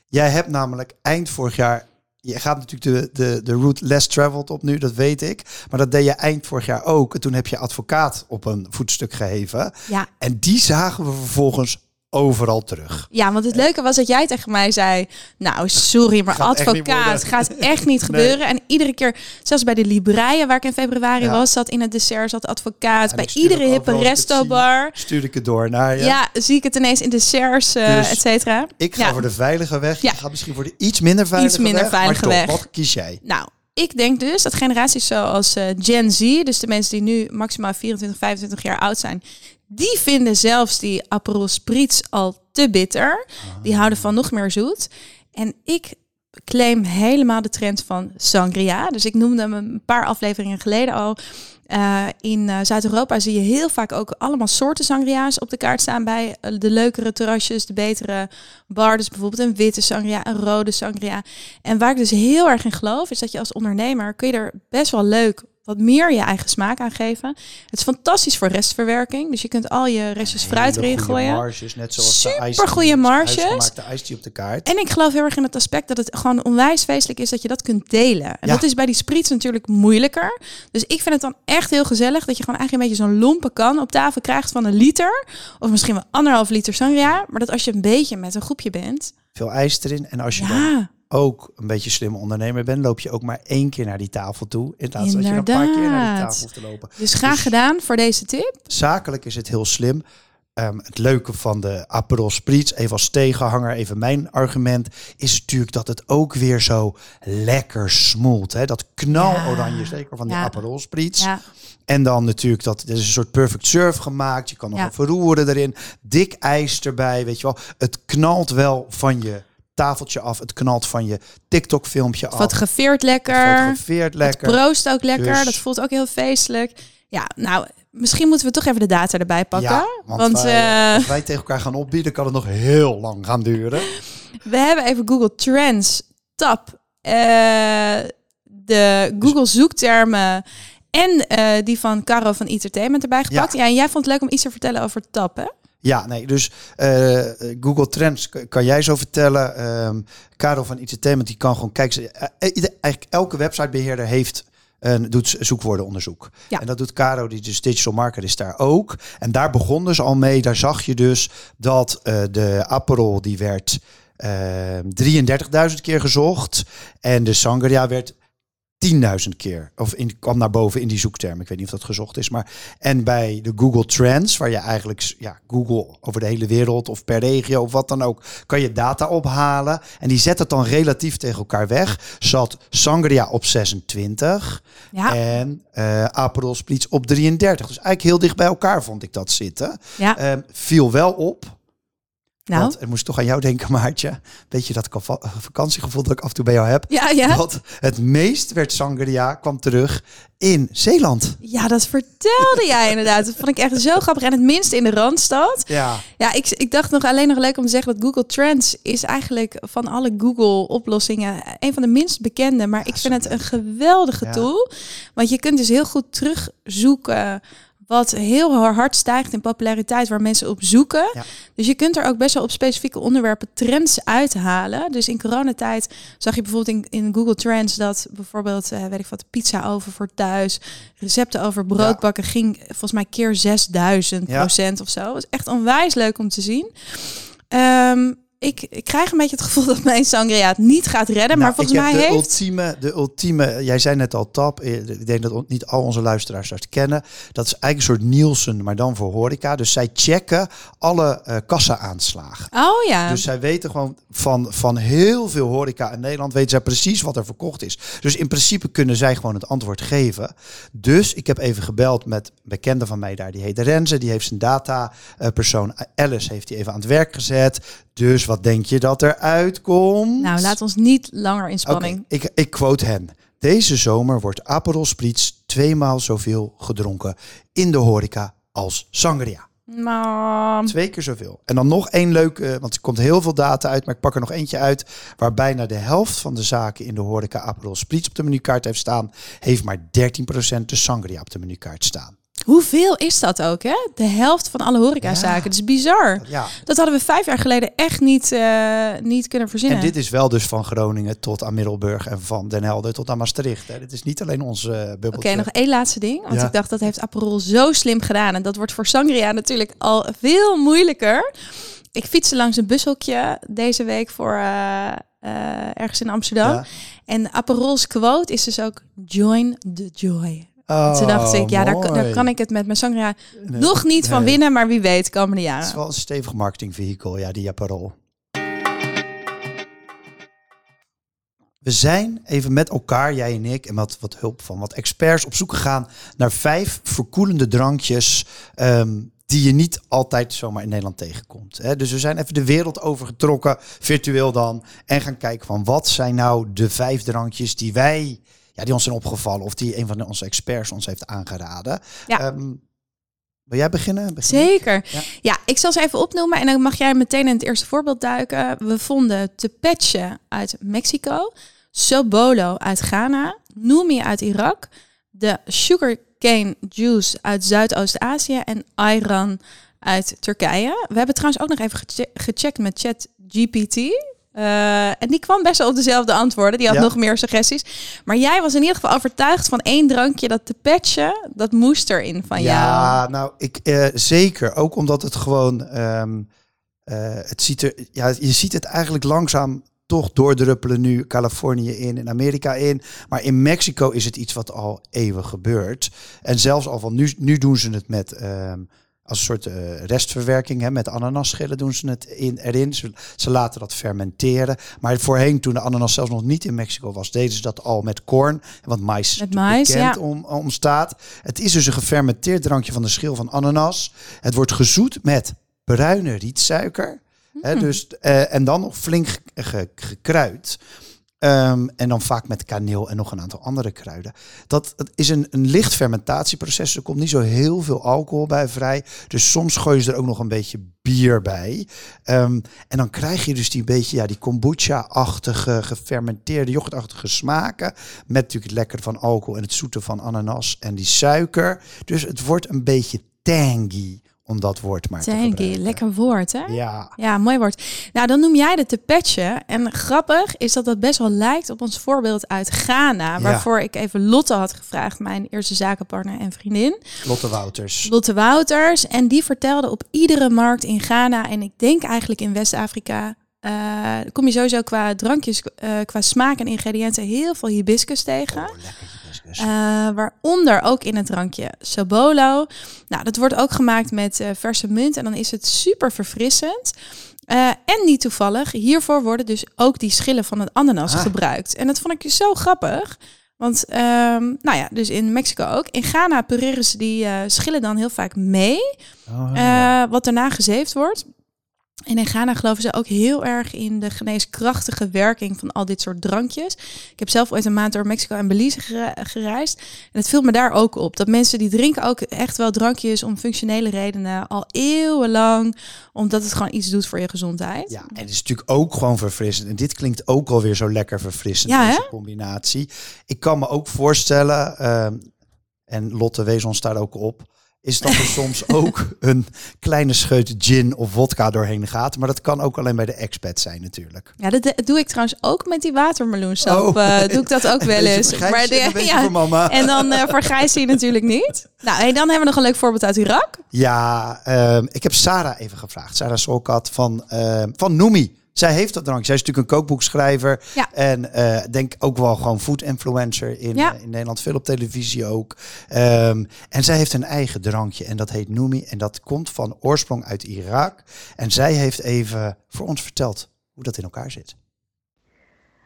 Jij hebt namelijk eind vorig jaar... Je gaat natuurlijk de, de, de route less traveled op nu, dat weet ik. Maar dat deed je eind vorig jaar ook. En toen heb je advocaat op een voetstuk geheven. ja, En die zagen we vervolgens overal terug. Ja, want het leuke was dat jij tegen mij zei: Nou, sorry, maar Gaat advocaat worden." gaat echt niet [laughs] gebeuren. En iedere keer, zelfs bij de Libreien, waar ik in februari Ja. was, zat in het dessert, zat advocaat. Bij iedere hippe overal als ik het resto bar. Stuur ik het door naar je. Ja. zie ik het ineens in desserts, Dus et cetera. Ik ga Ja. voor de veilige weg. Ja. Je gaat misschien voor de iets minder veilige minder weg. veilige maar weg. wat kies jij? Nou, ik denk dus dat generaties zoals eh, Gen Z, dus de mensen die nu maximaal 24, 25 jaar oud zijn, die vinden zelfs die Aperol Spritz al te bitter. Die houden van nog meer zoet. En ik claim helemaal de trend van sangria. Dus ik noemde hem een paar afleveringen geleden al. Eh, in eh, Zuid-Europa zie je heel vaak ook allemaal soorten sangria's op de kaart staan bij eh, de leukere terrasjes, de betere bar. Dus bijvoorbeeld een witte sangria, een rode sangria. En waar ik dus heel erg in geloof, is dat je als ondernemer kun je er best wel leuk wat meer je eigen smaak aan geven. Het is fantastisch voor restverwerking. Dus je kunt al je restjes fruit erin gooien. Marges, net zoals de Super tea, goede marges. op de kaart. En ik geloof heel erg in het aspect dat het gewoon onwijs feestelijk is dat je dat kunt delen. En Ja. dat is bij die spritz natuurlijk moeilijker. Dus ik vind het dan echt heel gezellig dat je gewoon eigenlijk een beetje zo'n lompe kan op tafel krijgt van een liter. Of misschien wel anderhalf liter sangria. Maar dat als je een beetje met een groepje bent. Veel ijs erin. En als je dan Ja, ook een beetje slim ondernemer bent, loop je ook maar één keer naar die tafel toe. In plaats van dat je een paar keer naar die tafel hoeft te lopen. dus graag Dus- gedaan voor deze tip. Zakelijk is het heel slim. Ehm, het leuke van de Aperol Spritz, even als tegenhanger, even mijn argument, is natuurlijk dat het ook weer zo lekker smoelt. Hè? Dat knaloranje, zeker van die Ja. Aperol Spritz. Ja, En dan natuurlijk dat er is een soort perfect serve gemaakt. Je kan nog Ja. een verroeren erin. Dik ijs erbij, weet je wel. Het knalt wel van je tafeltje af. Het knalt van je TikTok filmpje af. fotografeert Het lekker. fotografeert lekker. Het proost ook lekker. Dus- Dat voelt ook heel feestelijk. Ja, nou, misschien moeten we toch even de data erbij pakken. Ja, want, want wij, eh, als wij tegen elkaar gaan opbieden, kan het nog heel lang gaan duren. [laughs] We hebben even Google Trends, TAP, eh, de Google zoektermen en eh, die van Caro van Entertainment erbij gepakt. Ja. en jij vond het leuk om iets te vertellen over TAP, hè? Ja, nee, dus eh, Google Trends kan jij zo vertellen. Ehm Karel van Entertainment, die kan gewoon kijken. eh, ieder- eigenlijk elke websitebeheerder heeft een, doet zoekwoordenonderzoek. Ja. En dat doet Caro, die dus digital marketer is daar ook. En daar begon dus al mee. Daar zag je dus dat eh, de Aperol, die werd eh 33.000 keer gezocht. En de Sangria werd 10.000 keer. Of in, kwam naar boven in die zoekterm. Ik weet niet of dat gezocht is. Maar en bij de Google Trends, waar je eigenlijk ja, Google over de hele wereld of per regio of wat dan ook, kan je data ophalen. En die zet het dan relatief tegen elkaar weg. Zat Sangria op 26 Ja, en eh Aperol Spritz op 33. Dus eigenlijk heel dicht bij elkaar vond ik dat zitten. ja. Ehm, viel wel op. nou. Want moest toch aan jou denken, Maartje. Weet je dat vakantiegevoel dat ik af en toe bij jou heb? Ja, ja. Dat het meest werd Sangria kwam terug in Zeeland. Ja, dat vertelde jij inderdaad. Dat vond ik echt zo grappig. En het minste in de Randstad. Ja, Ja, ik, ik dacht nog alleen nog leuk om te zeggen dat Google Trends is eigenlijk van alle Google-oplossingen een van de minst bekende. Maar ik vind het een geweldige Ja. tool. Want je kunt dus heel goed terugzoeken wat heel hard stijgt in populariteit, waar mensen op zoeken. Ja. Dus je kunt er ook best wel op specifieke onderwerpen trends uithalen. Dus in coronatijd zag je bijvoorbeeld in, in Google Trends dat bijvoorbeeld, eh, weet ik wat, pizza over voor thuis, recepten over broodbakken ging volgens mij keer 6000 Ja. procent of zo. Dat is echt onwijs leuk om te zien. Ehm, ik, ik krijg een beetje het gevoel [laughs] dat mijn sangria het niet gaat redden, maar Nou, volgens mij de heeft... ultieme, de ultieme, jij zei net al tap, eh, ik denk dat niet al onze luisteraars dat kennen. Dat is eigenlijk een soort Nielsen, maar dan voor horeca. Dus zij checken alle eh kassa-aanslagen. Oh ja. Dus zij weten gewoon van, van heel veel horeca in Nederland, weten zij precies wat er verkocht is. Dus in principe kunnen zij gewoon het antwoord geven. Dus ik heb even gebeld met bekende van mij daar, die heet Renze. Die heeft zijn data eh, persoon Alice heeft die even aan het werk gezet. Dus wat denk je dat er uitkomt? Nou, laat ons niet langer in Oké, spanning. ik, ik quote hem. Deze zomer wordt Aperol Spritz tweemaal zoveel gedronken in de horeca als sangria. Maar Twee keer zoveel. En dan nog één leuke, want er komt heel veel data uit, maar ik pak er nog eentje uit. Waar bijna de helft van de zaken in de horeca Aperol Spritz op de menukaart heeft staan, heeft maar 13% de sangria op de menukaart staan. Hoeveel is dat ook, hè? De helft van alle horecazaken. Ja. Dat is bizar. Ja. Dat hadden we vijf jaar geleden echt niet, eh, niet kunnen verzinnen. En dit is wel dus van Groningen tot aan Middelburg en van Den Helder tot aan Maastricht. Hè. Dit is niet alleen ons eh Oké, bubbeltje. nog één laatste ding. Want Ja. ik dacht, dat heeft Aperol zo slim gedaan. En dat wordt voor Sangria natuurlijk al veel moeilijker. Ik fietste langs een bushokje deze week voor eh, eh, ergens in Amsterdam. Ja. En Aperol's quote is dus ook join the joy. Oh, Toen dacht ik, ja, daar, kan ik het met mijn Sangria Nee, nog niet van winnen. Maar wie weet, komende Het is jaren. wel een stevig marketingvehikel, ja, die Aperol. We zijn even met elkaar, jij en ik, en met wat hulp van wat experts op zoek gegaan naar vijf verkoelende drankjes ehm, die je niet altijd zomaar in Nederland tegenkomt. Hè? Dus we zijn even de wereld overgetrokken, virtueel dan, en gaan kijken van wat zijn nou de vijf drankjes die wij, ja, die ons zijn opgevallen of die een van onze experts ons heeft aangeraden. Ja. Ehm, wil jij beginnen? Begin ik? Zeker. Ja. Ja. ik zal ze even opnoemen en dan mag jij meteen in het eerste voorbeeld duiken. We vonden Tepeche uit Mexico, Sobolo uit Ghana, Numi uit Irak, de sugarcane juice uit Zuidoost-Azië en Ayran uit Turkije. We hebben trouwens ook nog even geche- gecheckt met ChatGPT. Eh, en die kwam best wel op dezelfde antwoorden. Die had Ja. nog meer suggesties. Maar jij was in ieder geval overtuigd van één drankje, dat Tepeche, dat moest erin van jou. Ja, nou, ik eh, zeker. Ook omdat het gewoon, ehm, eh, het ziet er, ja, je ziet het eigenlijk langzaam toch doordruppelen nu Californië in en Amerika in. Maar in Mexico is het iets wat al eeuwen gebeurt. En zelfs al van nu, nu doen ze het met ehm, als een soort eh, restverwerking, hè, met ananasschillen doen ze het in, erin. Ze, ze laten dat fermenteren. Maar voorheen, toen de ananas zelfs nog niet in Mexico was, deden ze dat al met korn. Want mais, Met mais, bekend ja. om, om staat. Het is dus een gefermenteerd drankje van de schil van ananas. Het wordt gezoet met bruine rietsuiker. Hè, Hmm. dus, eh, en dan nog flink ge- ge- Ehm, en dan vaak met kaneel en nog een aantal andere kruiden. Dat, is een, een licht fermentatieproces. Er komt niet zo heel veel alcohol bij vrij. Dus soms gooien ze er ook nog een beetje bier bij. Ehm, en dan krijg je dus die beetje ja, die kombucha-achtige, gefermenteerde, yoghurtachtige smaken. Met natuurlijk het lekker van alcohol en het zoete van ananas en die suiker. Dus het wordt een beetje tangy, om dat woord maar te Tangy, gebruiken. lekker woord, hè? Ja, Ja, mooi woord. Nou, dan noem jij de Tepeche. En grappig is dat dat best wel lijkt op ons voorbeeld uit Ghana. Waarvoor ik even Lotte had gevraagd, mijn eerste zakenpartner en vriendin. Lotte Wouters. Lotte Wouters. En die vertelde op iedere markt in Ghana en ik denk eigenlijk in West-Afrika. eh, kom je sowieso qua drankjes, eh, qua smaak en ingrediënten heel veel hibiscus tegen. Oh, lekker hibiscus. Eh, waaronder ook in het drankje Sobolo. Nou, dat wordt ook gemaakt met eh, verse munt en dan is het super verfrissend. Eh, en niet toevallig, hiervoor worden dus ook die schillen van het ananas Ah. gebruikt. En dat vond ik zo grappig. Want, ehm, nou ja, dus in Mexico ook. In Ghana pureren ze die schillen dan heel vaak mee. Oh, ja. wat daarna gezeefd wordt. En in Ghana geloven ze ook heel erg in de geneeskrachtige werking van al dit soort drankjes. Ik heb zelf ooit een maand door Mexico en Belize gere- gereisd. En het viel me daar ook op. Dat mensen die drinken ook echt wel drankjes om functionele redenen al eeuwenlang. Omdat het gewoon iets doet voor je gezondheid. Ja, en het is natuurlijk ook gewoon verfrissend. En dit klinkt ook alweer zo lekker verfrissend, Ja, deze hè? combinatie. Ik kan me ook voorstellen, ehm, en Lotte wees ons daar ook op, is dat er soms [laughs] ook een kleine scheut gin of vodka doorheen gaat. Maar dat kan ook alleen bij de expat zijn natuurlijk. Ja, dat doe ik trouwens ook met die watermeloensap. Oh. eh, [laughs] doe ik dat ook wel eens. Gijs en een ja, voor mama. en dan Gijs zie je natuurlijk niet. Nou, hey, dan hebben we nog een leuk voorbeeld uit Irak. Ja, ehm, ik heb Sarah even gevraagd. Sarah Solkat van, ehm van Noemi. Zij heeft dat drank. Zij is natuurlijk een kookboekschrijver. Ja. En eh denk ook wel gewoon food influencer in, Ja. eh, in Nederland. Veel op televisie ook. Ehm, en zij heeft een eigen drankje. En dat heet Noemi. En dat komt van oorsprong uit Irak. En zij heeft even voor ons verteld hoe dat in elkaar zit.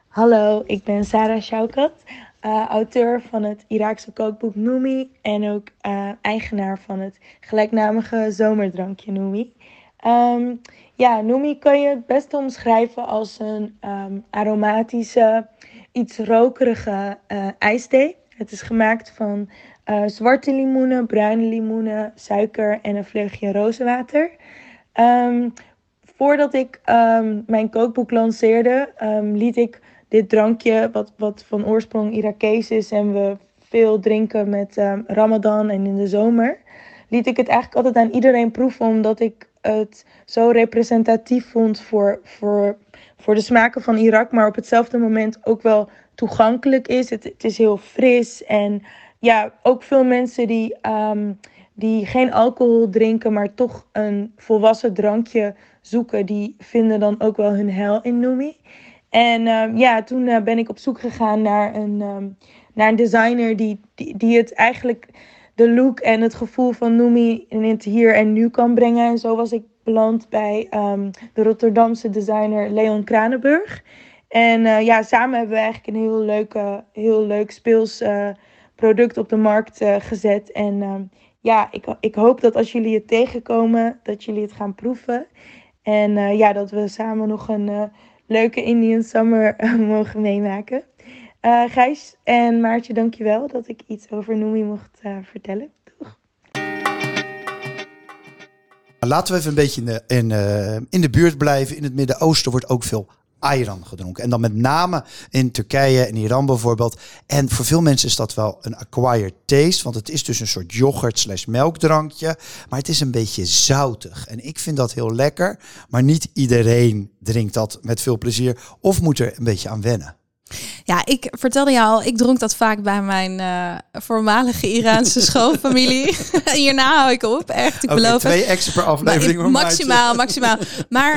Hallo, ik ben Sarah Shaukat, eh, auteur van het Iraakse kookboek Noemi en ook eh, eigenaar van het gelijknamige zomerdrankje Noemi. Ehm, ja, Noemi kan je het beste omschrijven als een ehm, aromatische, iets rokerige uh, ijsthee. Het is gemaakt van uh, zwarte limoenen, bruine limoenen, suiker en een vleugje rozenwater. Um, voordat ik um, mijn kookboek lanceerde, liet ik dit drankje, wat, wat van oorsprong Irakees is en we veel drinken met Ramadan en in de zomer, liet ik het eigenlijk altijd aan iedereen proeven, omdat ik het zo representatief vond voor, voor, voor de smaken van Irak, maar op hetzelfde moment ook wel toegankelijk is. Het, is heel fris en ja, ook veel mensen die, um, die geen alcohol drinken, maar toch een volwassen drankje zoeken, die vinden dan ook wel hun hel in Noemi. En um, ja, toen uh, ben ik op zoek gegaan naar een, um, naar een designer die, die, die het eigenlijk de look en het gevoel van Noemi in het hier en nu kan brengen. En zo was ik beland bij um, de Rotterdamse designer Leon Kranenburg. En uh, ja, samen hebben we eigenlijk een heel, leuke, heel leuk speels uh, product op de markt uh, gezet. En um, ja, ik, ik hoop dat als jullie het tegenkomen, dat jullie het gaan proeven. En ja, dat we samen nog een leuke Indian Summer [laughs] mogen meemaken. Uh, Gijs en Maartje, dankjewel dat ik iets over Noemi mocht uh, vertellen. Laten we even een beetje in de, in, uh, in de buurt blijven. In het Midden-Oosten wordt ook veel ayran gedronken. En dan met name in Turkije en Iran bijvoorbeeld. En voor veel mensen is dat wel een acquired taste. Want het is dus een soort yoghurt slash melkdrankje. Maar het is een beetje zoutig. En ik vind dat heel lekker. Maar niet iedereen drinkt dat met veel plezier. Of moet er een beetje aan wennen. Ja, ik vertelde je al, ik dronk dat vaak bij mijn uh, voormalige Iraanse [laughs] schoonfamilie. [laughs] Hierna hou ik op, echt. Ik okay, beloof twee extra per aflevering. Maar, maximaal, maximaal. Maar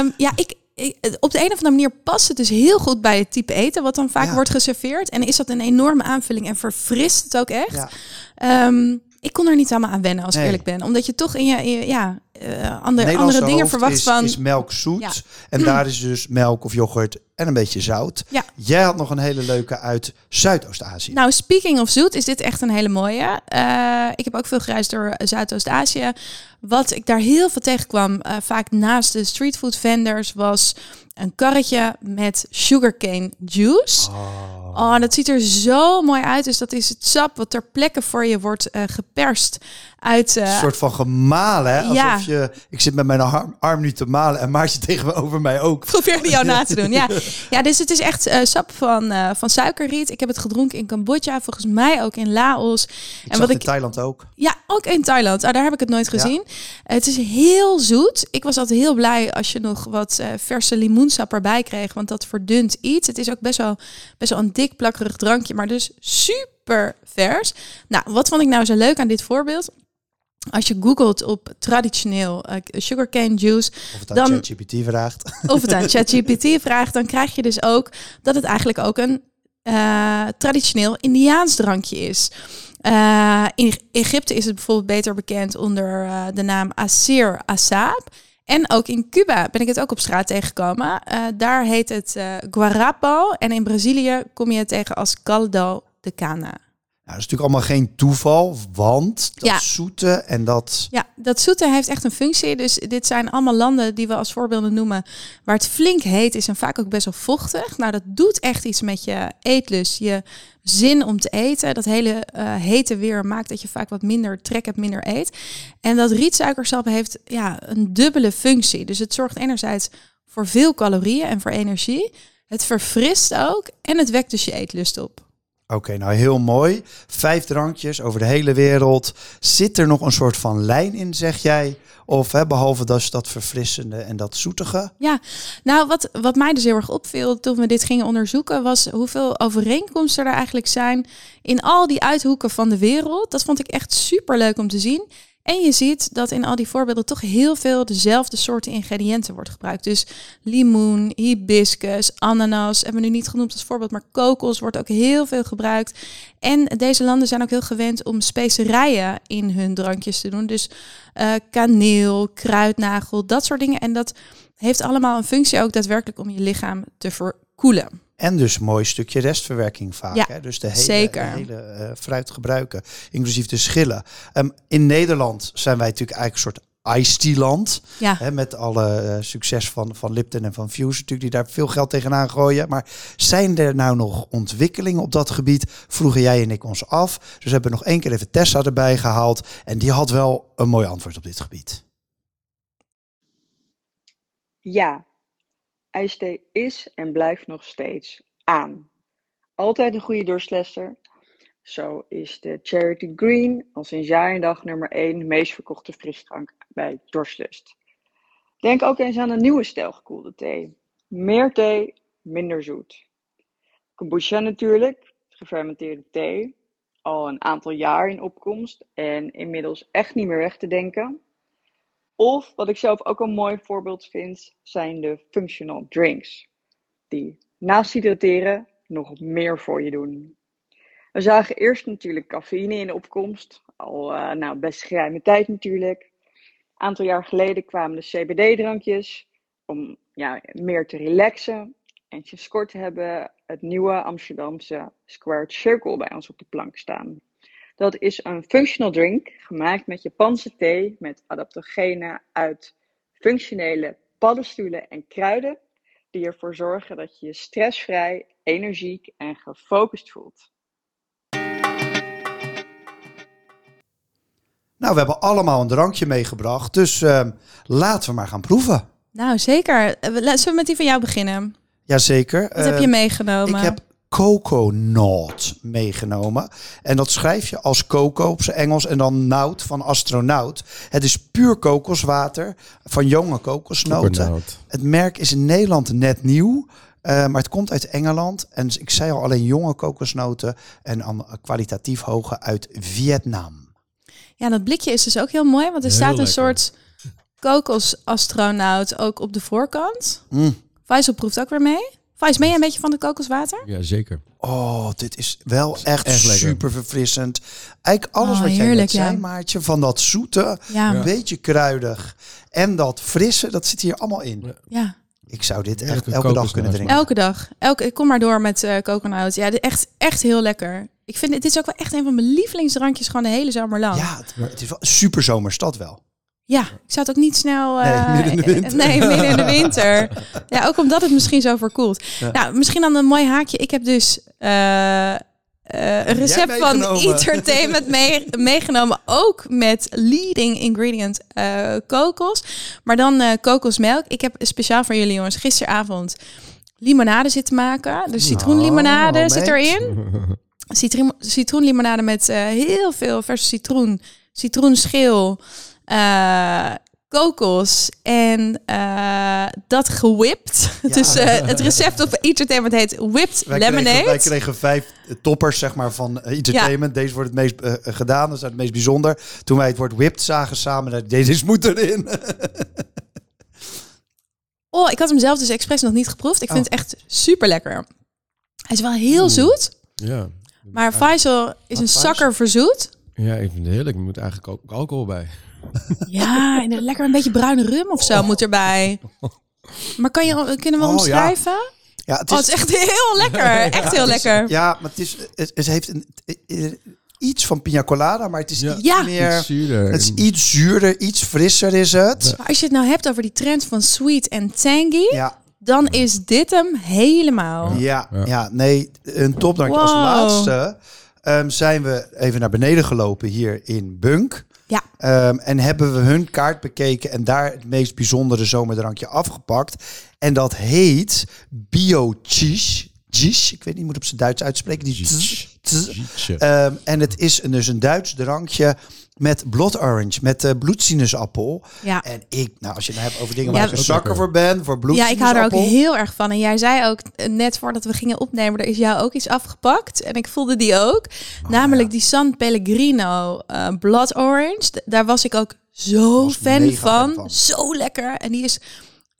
um, ja, ik, ik, op de een of andere manier past het dus heel goed bij het type eten wat dan vaak ja. wordt geserveerd. En is dat een enorme aanvulling en verfrist het ook echt. Ja. Um, ik kon er niet allemaal aan wennen, als ik eerlijk ben. Omdat je toch in je, in je ja, uh, andere, andere dingen verwacht is, van... is melk zoet. Ja. En [clears throat] daar is dus melk of yoghurt en een beetje zout. Ja. Jij had nog een hele leuke uit Zuidoost-Azië. Nou, speaking of zoet, is dit echt een hele mooie. Uh, ik heb ook veel gereisd door Zuidoost-Azië. Wat ik daar heel veel tegenkwam, uh, vaak naast de streetfood vendors, was een karretje met sugarcane juice. Oh. Oh, dat ziet er zo mooi uit. Dus dat is het sap wat ter plekke voor je wordt uh, geperst uit... Uh, een soort van gemalen, hè? Alsof ja. je... Ik zit met mijn arm, arm nu te malen en Maartje [laughs] tegenover mij ook. Probeer jou na te doen, ja. [laughs] Ja, dus het is echt uh, sap van, van suikerriet. Ik heb het gedronken in Cambodja, volgens mij ook in Laos. Ik en wat ik in Thailand ook. Ja, ook in Thailand. Oh, daar heb ik het nooit gezien. Ja. Het is heel zoet. Ik was altijd heel blij als je nog wat verse limoensap erbij kreeg, want dat verdunt iets. Het is ook best wel, best wel een dik plakkerig drankje, maar dus super vers. Nou, wat vond ik nou zo leuk aan dit voorbeeld? Als je googelt op traditioneel uh, sugarcane juice, of het aan dan ChatGPT vraagt, [laughs] of het aan ChatGPT vraagt, dan krijg je dus ook dat het eigenlijk ook een uh, traditioneel Indiaans drankje is. Uh, in Egypte is het bijvoorbeeld beter bekend onder de naam Asir Asab. En ook in Cuba ben ik het ook op straat tegengekomen. Uh, daar heet het guarapo. En in Brazilië kom je het tegen als caldo de cana. Nou, dat is natuurlijk allemaal geen toeval, want dat ja. zoete en dat... Ja, dat zoete heeft echt een functie. Dus dit zijn allemaal landen die we als voorbeelden noemen... waar het flink heet is en vaak ook best wel vochtig. Nou, dat doet echt iets met je eetlust, je zin om te eten. Dat hele uh, hete weer maakt dat je vaak wat minder trek hebt, minder eet. En dat rietsuikersap heeft ja, een dubbele functie. Dus het zorgt enerzijds voor veel calorieën en voor energie. Het verfrist ook en het wekt dus je eetlust op. Oké, nou heel mooi. Vijf drankjes over de hele wereld. Zit er nog een soort van lijn in, zeg jij? Of hè, behalve dat, dat verfrissende en dat zoetige? Ja, nou wat, wat mij dus heel erg opviel toen we dit gingen onderzoeken... was hoeveel overeenkomsten er eigenlijk zijn in al die uithoeken van de wereld. Dat vond ik echt super leuk om te zien. En je ziet dat in al die voorbeelden toch heel veel dezelfde soorten ingrediënten wordt gebruikt. Dus limoen, hibiscus, ananas, hebben we nu niet genoemd als voorbeeld, maar kokos wordt ook heel veel gebruikt. En deze landen zijn ook heel gewend om specerijen in hun drankjes te doen. Dus uh, kaneel, kruidnagel, dat soort dingen. En dat heeft allemaal een functie ook daadwerkelijk om je lichaam te En dus een mooi stukje restverwerking vaak. Ja, hè? Dus de hele, zeker. De hele uh, fruit gebruiken, inclusief de schillen. Um, in Nederland zijn wij natuurlijk eigenlijk een soort Ice Tea land. Ja. Hè, met alle eh, succes van, van Lipton en van Fuse natuurlijk, die daar veel geld tegenaan gooien. Maar zijn er nou nog ontwikkelingen op dat gebied? Vroegen jij en ik ons af. Dus we hebben nog één keer even Tessa erbij gehaald. En die had wel een mooi antwoord op dit gebied. Ja, ijsthee is en blijft nog steeds aan. Altijd een goede doorslesser. Zo is de Charity Green al sinds jaar en dag nummer 1 meest verkochte frisdrank bij Dorstlust. Denk ook eens aan een nieuwe stijl gekoelde thee. Meer thee, minder zoet. Kombucha natuurlijk, gefermenteerde thee. Al een aantal jaar in opkomst en inmiddels echt niet meer weg te denken. Of wat ik zelf ook een mooi voorbeeld vind, zijn de functional drinks. Die naast hydrateren nog meer voor je doen. We zagen eerst natuurlijk cafeïne in de opkomst, al uh, nou, best geruime tijd natuurlijk. Een aantal jaar geleden kwamen de CBD-drankjes om ja, meer te relaxen. En sinds kort hebben het nieuwe Amsterdamse Squared Circle bij ons op de plank staan. Dat is een functional drink gemaakt met Japanse thee met adaptogenen uit functionele paddenstoelen en kruiden, die ervoor zorgen dat je je stressvrij, energiek en gefocust voelt. Nou, we hebben allemaal een drankje meegebracht, dus ehm, laten we maar gaan proeven. Nou, zeker. Eh, we- Zullen we met die van jou beginnen? Jazeker. Wat heb je Ehm, meegenomen? Ik heb coconut meegenomen. En dat schrijf je als coco op zijn Engels en dan nout van astronaut. Het is puur kokoswater van jonge kokosnoten. Coconut. Het merk is in Nederland net nieuw. eh, maar het komt uit Engeland. En ik zei al alleen jonge kokosnoten. En kwalitatief hoge uit Vietnam. Ja, dat blikje is dus ook heel mooi, want er Heel staat een lekker. soort kokosastronaut ook op de voorkant. Mm. Faisal proeft ook weer mee. Faisal, ben je een beetje van de kokoswater? Ja, zeker. Oh, dit is wel echt, super verfrissend. Eigenlijk alles Oh, wat jij heerlijk, net zei, ja. Maartje. Van dat zoete, Ja, een ja. beetje kruidig. En dat frisse, dat zit hier allemaal in. Ik zou dit echt elke dag kunnen drinken. Elke dag. Elke, ik kom maar door met eh coconut. Ja, dit- echt, echt heel lekker. Ik vind dit, dit is ook wel echt een van mijn lievelingsdrankjes gewoon de hele zomer lang. Ja, het, het is wel super zomers, dat wel. Ja, ik zou het ook niet snel... eh, [laughs] Nee, midden in de winter. Nee, midden in de winter. Ja, ook omdat het misschien zo verkoelt. Nou, misschien dan een mooi haakje. Ik heb dus eh, eh, een recept van. [laughs] Entertainment mee, meegenomen. Ook met leading ingredient kokos. Maar dan kokosmelk. Ik heb speciaal voor jullie jongens gisteravond limonade zitten maken. Dus citroenlimonade Oh, zit erin. Citroen, citroenlimonade met heel veel verse citroen, citroenschil, eh, kokos en eh, dat gewipt. [laughs] Dus eh, het recept op Entertainment heet Whipped Wij Lemonade. kregen, wij kregen vijf toppers zeg maar, van entertainment. Deze wordt het meest gedaan, dat is het meest bijzonder. Toen wij het woord whipped zagen samen, deze is moet erin. [laughs] Oh, ik had hem zelf dus expres nog niet geproefd. Ik vind Oh. het echt super lekker. Hij is wel heel Oeh. zoet, Ja. maar Faisal is Wat een zakker verzoet. Ja, ik vind het heerlijk. Er moet eigenlijk ook alcohol bij. Ja, en een lekker een beetje bruine rum of zo moet erbij. Maar kan je, kunnen we Oh, ja. omschrijven? Ja, het Oh, het is echt heel lekker. [laughs] Echt heel lekker. Ja, maar het, is, het, het heeft een, iets van pina colada, maar het is Ja. iets Ja. meer... Iets zuurder. Het is iets zuurder, iets frisser is het. Maar als je het nou hebt over die trend van sweet en tangy, Ja, dan is dit hem helemaal. ja, Ja. ja. nee, een topdrankje. Als Wow. laatste ehm, zijn we even naar beneden gelopen hier in Bunk. Ja. Ehm, en hebben we hun kaart bekeken en daar het meest bijzondere zomerdrankje afgepakt. En dat heet Bio Cheese. Cheese, ik weet niet, ik moet op zijn Duits uitspreken. Die tz- tz. Ehm, en het is een, dus een Duits drankje met blood orange, met eh bloedsinusappel. Ja. En ik, nou, als je het nou hebt over dingen Ja, waar ik een ook zakker voor ben, voor Ja, ik hou er ook bloedsinusappel. heel erg van. En jij zei ook eh, net voordat we gingen opnemen, er is jou ook iets afgepakt. En ik voelde die ook. Namelijk ja. die San Pellegrino eh, Blood Orange. Daar was ik ook zo Was fan van. van. Zo lekker. En die is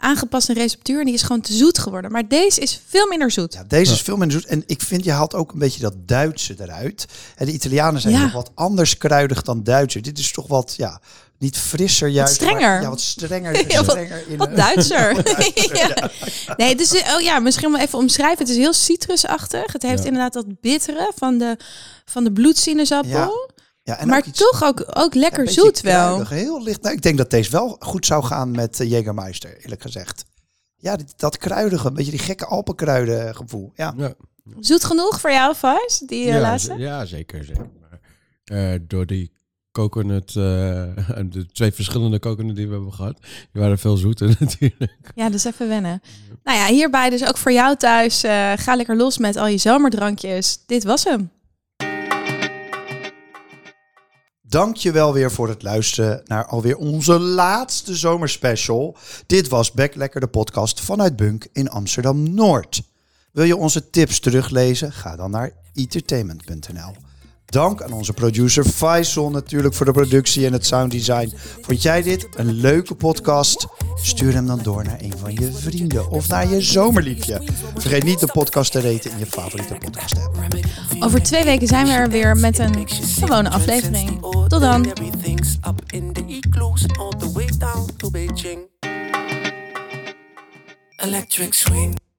aangepast in receptuur en die is gewoon te zoet geworden. Maar deze is veel minder zoet. Ja, deze is veel minder zoet. En ik vind, je haalt ook een beetje dat Duitse eruit. En de Italianen zijn Ja. nog wat anders kruidig dan Duitsers. Dit is toch wat, ja, niet frisser juist. strenger. maar- ja, wat strenger. [laughs] Ja, wat- strenger in Wat een- Duitser. [laughs] [laughs] ja. Nee, dus eh, oh ja, misschien wel even omschrijven. Het is heel citrusachtig. Het heeft Ja. inderdaad dat bittere van de, van de bloedsinusappel. Ja. Ja, en maar ook iets- toch ook, ook lekker zoet wel. kruidig, Heel licht. Nou, ik denk dat deze wel goed zou gaan met uh, Jägermeister, eerlijk gezegd. Ja, dat kruidige, een beetje die gekke Alpenkruiden gevoel. Ja. Ja, Zoet genoeg voor jou, Vars? Die eh, ja, laatste? ja zeker. zeker. Maar, eh, door die coconut, eh, [laughs] de twee verschillende coconut die we hebben gehad, die waren veel zoeter [laughs] natuurlijk. Ja, dus even wennen. Nou ja, hierbij dus ook voor jou thuis. eh, ga lekker los met al je zomerdrankjes. Dit was hem. Dank je wel weer voor het luisteren naar alweer onze laatste zomerspecial. Dit was Back Lekker de podcast vanuit Bunk in Amsterdam-Noord. Wil je onze tips teruglezen? Ga dan naar entertainment.nl. Dank aan onze producer Faisal natuurlijk voor de productie en het sounddesign. Vond jij dit een leuke podcast? Stuur hem dan door naar een van je vrienden of naar je zomerliefje. Vergeet niet de podcast te raten in je favoriete podcast app. Over twee weken zijn we er weer met een gewone aflevering. Tot dan. Electric swing.